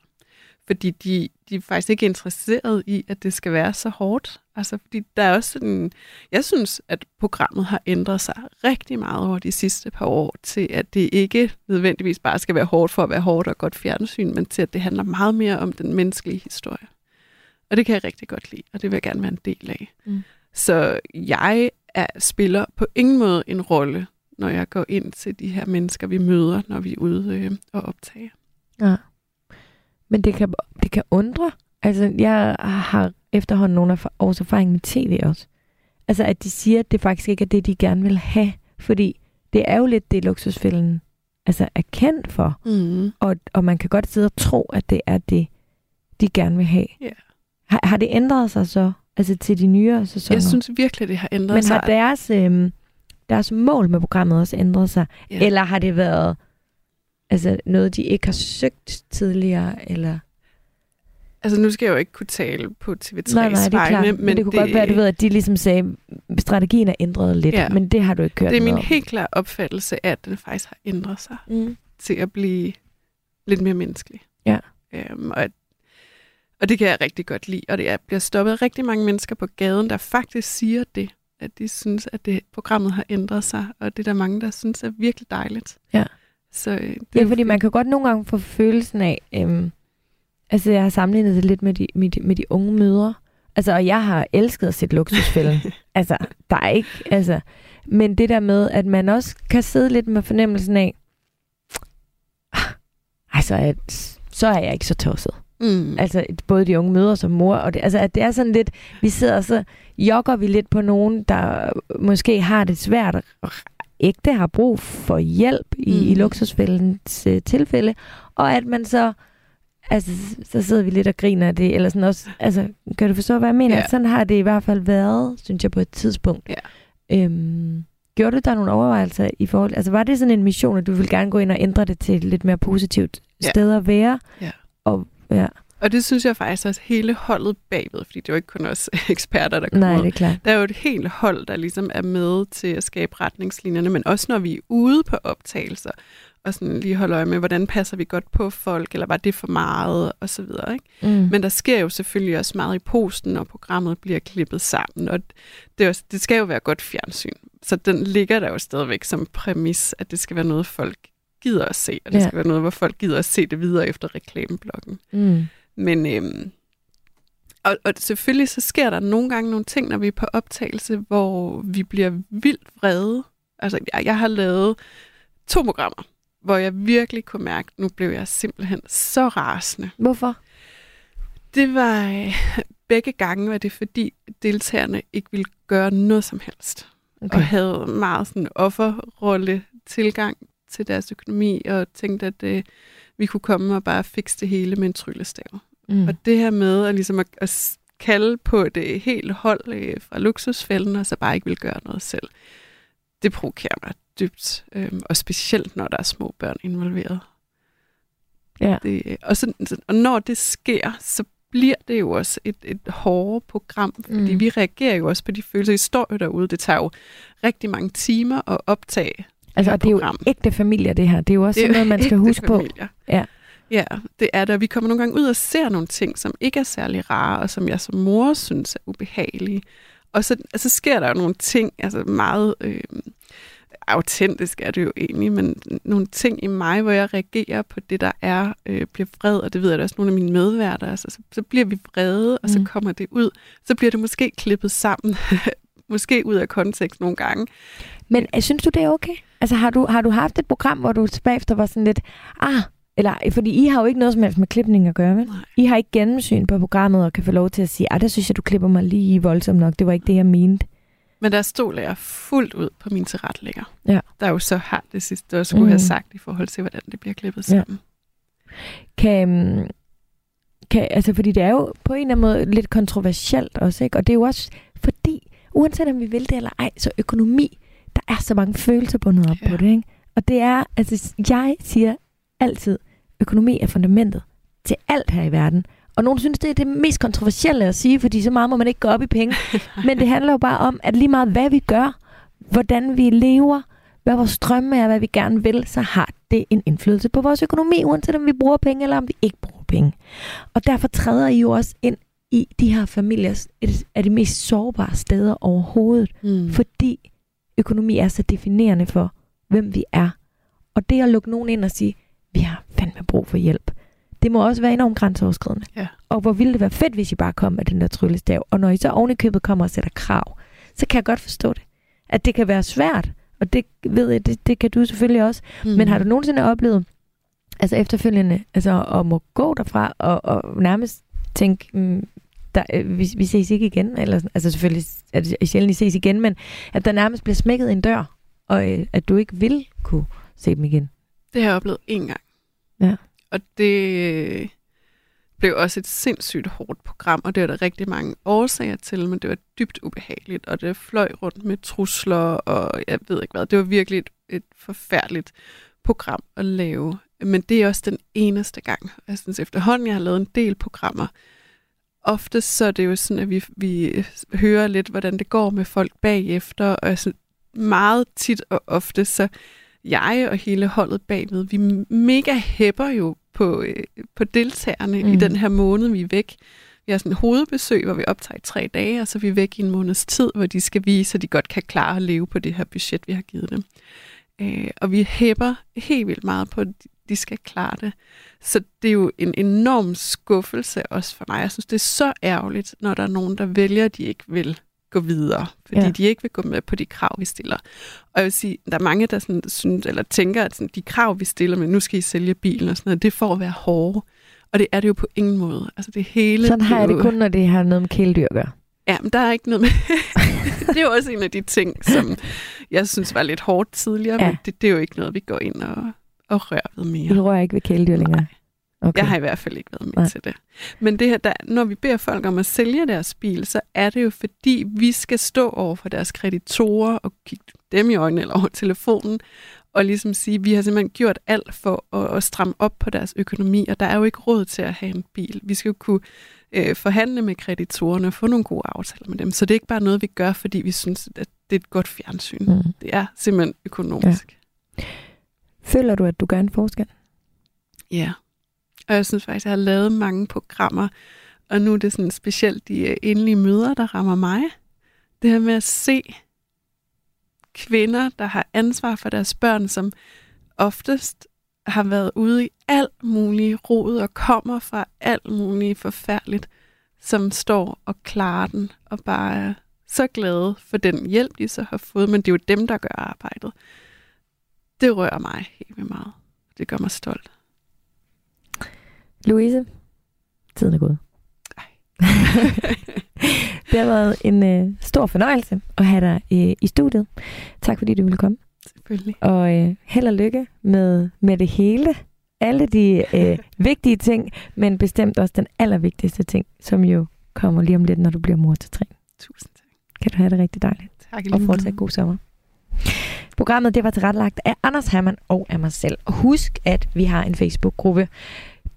fordi de, de er faktisk ikke interesseret i, at det skal være så hårdt. Altså, fordi der er også sådan, jeg synes, at programmet har ændret sig rigtig meget over de sidste par år, til at det ikke nødvendigvis bare skal være hårdt for at være hårdt og godt fjernsyn, men til at det handler meget mere om den menneskelige historie. Og det kan jeg rigtig godt lide, og det vil jeg gerne være en del af. Mm. Så jeg er, spiller på ingen måde en rolle, når jeg går ind til de her mennesker, vi møder, når vi er ude øh, og optager. Ja. Men det kan, det kan undre. Altså, jeg har efterhånden nogle af års erfaring med tv også. Altså, at de siger, at det faktisk ikke er det, de gerne vil have. Fordi det er jo lidt det, luksusfælden altså, er kendt for. Mm. Og, og man kan godt sidde og tro, at det er det, de gerne vil have. Yeah. Har, har det ændret sig så? Altså til de nyere sæsoner? Jeg synes virkelig, det har ændret sig. Men har deres, øh, deres mål med programmet også ændret sig? Yeah. Eller har det været Altså noget, de ikke har søgt tidligere, eller... Altså nu skal jeg jo ikke kunne tale på TV3's nej, nej, det er vegne, men, men det kunne det, godt være, at du ved, at de ligesom sagde, at strategien er ændret lidt, ja. men det har du ikke hørt Det er min helt klare opfattelse, at den faktisk har ændret sig mm. til at blive lidt mere menneskelig. Ja. Øhm, og, og det kan jeg rigtig godt lide, og det er, bliver stoppet rigtig mange mennesker på gaden, der faktisk siger det, at de synes, at det programmet har ændret sig, og det er der mange, der synes er virkelig dejligt. Ja. Så, øh, det ja, fordi man kan godt nogle gange få følelsen af, øhm, altså jeg har sammenlignet det lidt med de, med de, med de unge mødre, altså og jeg har elsket at se luksusfælden. altså, der er ikke, altså, men det der med, at man også kan sidde lidt med fornemmelsen af, altså, at, så er jeg ikke så tosset. Mm. Altså både de unge mødre som mor, og det, altså at det er sådan lidt, vi sidder så jogger vi lidt på nogen, der måske har det svært ægte har brug for hjælp i, mm. i luksusfældens uh, tilfælde, og at man så altså, så sidder vi lidt og griner af det, eller sådan også, altså, kan du forstå, hvad jeg mener? Yeah. Sådan har det i hvert fald været, synes jeg, på et tidspunkt. Yeah. Øhm, gjorde du der nogle overvejelser i forhold, altså var det sådan en mission, at du ville gerne gå ind og ændre det til et lidt mere positivt yeah. sted at være? Ja. Og, ja. Og det synes jeg faktisk også hele holdet bagved, fordi det er jo ikke kun os eksperter, der kommer Nej, det er klart. Der er jo et helt hold, der ligesom er med til at skabe retningslinjerne, men også når vi er ude på optagelser, og sådan lige holde øje med, hvordan passer vi godt på folk, eller var det for meget, og så videre. Ikke? Mm. Men der sker jo selvfølgelig også meget i posten, når programmet bliver klippet sammen, og det, også, det skal jo være godt fjernsyn. Så den ligger der jo stadigvæk som præmis, at det skal være noget, folk gider at se, og det ja. skal være noget, hvor folk gider at se det videre efter reklameblokken. Mm. Men øhm, og, og selvfølgelig så sker der nogle gange nogle ting, når vi er på optagelse, hvor vi bliver vildt vrede. Altså, jeg, jeg har lavet to programmer, hvor jeg virkelig kunne mærke, at nu blev jeg simpelthen så rasende. Hvorfor? Det var øh, begge gange, var det fordi deltagerne ikke ville gøre noget som helst. Okay. Og havde meget sådan offerrolle tilgang til deres økonomi, og tænkte, at øh, vi kunne komme og bare fikse det hele med en tryllestav. Mm. Og det her med at, ligesom at, at kalde på det helt hold øh, fra luksusfælden, og så bare ikke vil gøre noget selv, det provokerer mig dybt. Øhm, og specielt, når der er små børn involveret. Ja. Det, og, så, og når det sker, så bliver det jo også et, et hårdere program, fordi Mm. vi reagerer jo også på de følelser. I står jo derude. Det tager jo rigtig mange timer at optage Altså, og det er jo program. ægte familier, det her. Det er jo også Det noget, man skal huske på. familier. Ja. Ja, det er der. Vi kommer nogle gange ud og ser nogle ting, som ikke er særlig rare, og som jeg som mor synes er ubehagelige. Og så, så sker der jo nogle ting, altså meget øh, autentisk er det jo egentlig, men nogle ting i mig, hvor jeg reagerer på det, der er, øh, bliver vred, og det ved jeg da også nogle af mine medværter, altså, så, så bliver vi vrede, og så Mm. kommer det ud. Så bliver det måske klippet sammen, måske ud af kontekst nogle gange. Men øh, synes du, det er okay? Altså, har du, har du haft et program, hvor du bagefter var sådan lidt, ah, eller, fordi I har jo ikke noget som helst med klipning at gøre, vel? Nej. I har ikke gennemsyn på programmet og kan få lov til at sige, ah, der synes jeg, du klipper mig lige voldsomt nok. Det var ikke det, jeg mente. Men der stoler jeg fuldt ud på min tilrettelægger. Ja. Der jo så har det sidste også skulle Mm. have sagt i forhold til, hvordan det bliver klippet Ja. sammen. Kan, øhm, kan, altså, fordi det er jo på en eller anden måde lidt kontroversielt også, ikke? Og det er jo også fordi, uanset om vi vil det eller ej, så økonomi, der er så mange følelser bundet op ja. Ja. på det, ikke? Og det er, altså, jeg siger altid, økonomi er fundamentet til alt her i verden. Og nogen synes, det er det mest kontroversielle at sige, fordi så meget må man ikke gå op i penge. Men det handler jo bare om, at lige meget hvad vi gør, hvordan vi lever, hvad vores drømme er, hvad vi gerne vil, så har det en indflydelse på vores økonomi, uanset om vi bruger penge eller om vi ikke bruger penge. Og derfor træder I jo også ind i de her familiers et af de mest sårbare steder overhovedet, Mm. fordi økonomi er så definerende for, hvem vi er. Og det at lukke nogen ind og sige, vi har brug for hjælp, det må også være enormt grænseoverskridende. Ja. Og hvor ville det være fedt, hvis I bare kom med den der tryllestav. Og når I så oven i købet kommer og sætter krav, så kan jeg godt forstå det. At det kan være svært, og det ved jeg, det, det kan du selvfølgelig også. Mm. Men har du nogensinde oplevet, altså efterfølgende, altså at må gå derfra og, og nærmest tænke, mm, der, øh, vi, vi ses ikke igen, eller sådan- altså selvfølgelig er det sjældent, I ses igen, men at der nærmest bliver smækket en dør, og øh, at du ikke vil kunne se dem igen. Det har jeg oplevet en gang. Ja. Og det øh, blev også et sindssygt hårdt program, og det var der rigtig mange årsager til, men det var dybt ubehageligt, og det fløj rundt med trusler, og jeg ved ikke hvad. Det var virkelig et, et forfærdeligt program at lave. Men det er også den eneste gang. Jeg synes efterhånden, jeg har lavet en del programmer. Ofte så er det jo sådan, at vi, vi hører lidt, hvordan det går med folk bagefter, og jeg synes, meget tit og ofte, så jeg og hele holdet bagved, vi mega hæpper jo på, øh, på deltagerne mm. i den her måned, vi er væk. Vi har sådan en hovedbesøg, hvor vi optager i tre dage, og så er vi væk i en måneds tid, hvor de skal vise, at de godt kan klare at leve på det her budget, vi har givet dem. Øh, og vi hæpper helt vildt meget på, at de skal klare det. Så det er jo en enorm skuffelse også for mig. Jeg synes, det er så ærgerligt, når der er nogen, der vælger, at de ikke vil gå videre, fordi Ja. de ikke vil gå med på de krav, vi stiller. Og jeg vil sige, der er mange, der sådan, synes, eller tænker, at sådan, de krav, vi stiller med, nu skal I sælge bilen og sådan noget, det for at være hårde. Og det er det jo på ingen måde. Altså det hele... Sådan har jeg det kun, når det har noget med kæledyr at gøre. Ja, men der er ikke noget med... det er jo også en af de ting, som jeg synes var lidt hårdt tidligere, Ja. men det, det er jo ikke noget, vi går ind og, og rører ved mere. I rører ikke ved kæledyr længere. Nej. Okay. Jeg har i hvert fald ikke været med Nej. Til det. Men det her, der, når vi beder folk om at sælge deres bil, så er det jo fordi, vi skal stå over for deres kreditorer og kigge dem i øjnene eller over telefonen, og ligesom sige, vi har simpelthen gjort alt for at, at stramme op på deres økonomi, og der er jo ikke råd til at have en bil. Vi skal jo kunne øh, forhandle med kreditorerne og få nogle gode aftaler med dem. Så det er ikke bare noget, vi gør, fordi vi synes, at det er et godt fjernsyn. Mm. Det er simpelthen økonomisk. Føler du, at du gør en forskel? Ja. Og jeg synes faktisk, at jeg har lavet mange programmer, og nu er det sådan specielt de øh, endelige møder, der rammer mig. Det her med at se kvinder, der har ansvar for deres børn, som oftest har været ude i alt muligt rod og kommer fra alt muligt forfærdeligt, som står og klarer den og bare er så glade for den hjælp, de så har fået, men det er jo dem, der gør arbejdet. Det rører mig helt vildt meget. Det gør mig stolt. Louise, tiden er gået. det har været en øh, stor fornøjelse at have dig øh, i studiet. Tak fordi du ville komme. Selvfølgelig. Og øh, held og lykke med, med det hele. Alle de øh, vigtige ting, men bestemt også den allervigtigste ting, som jo kommer lige om lidt, når du bliver mor til tre. Tusind tak. Kan du have det rigtig dejligt. Tak og fortsat god sommer. Programmet det var tilrettelagt af Anders Hermann og af mig selv. Og husk, at vi har en Facebook-gruppe.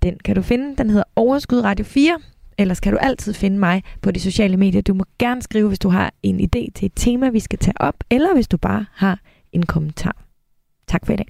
Den kan du finde. Den hedder Overskud Radio 4. Ellers kan du altid finde mig på de sociale medier. Du må gerne skrive, hvis du har en idé til et tema, vi skal tage op, eller hvis du bare har en kommentar. Tak for i dag.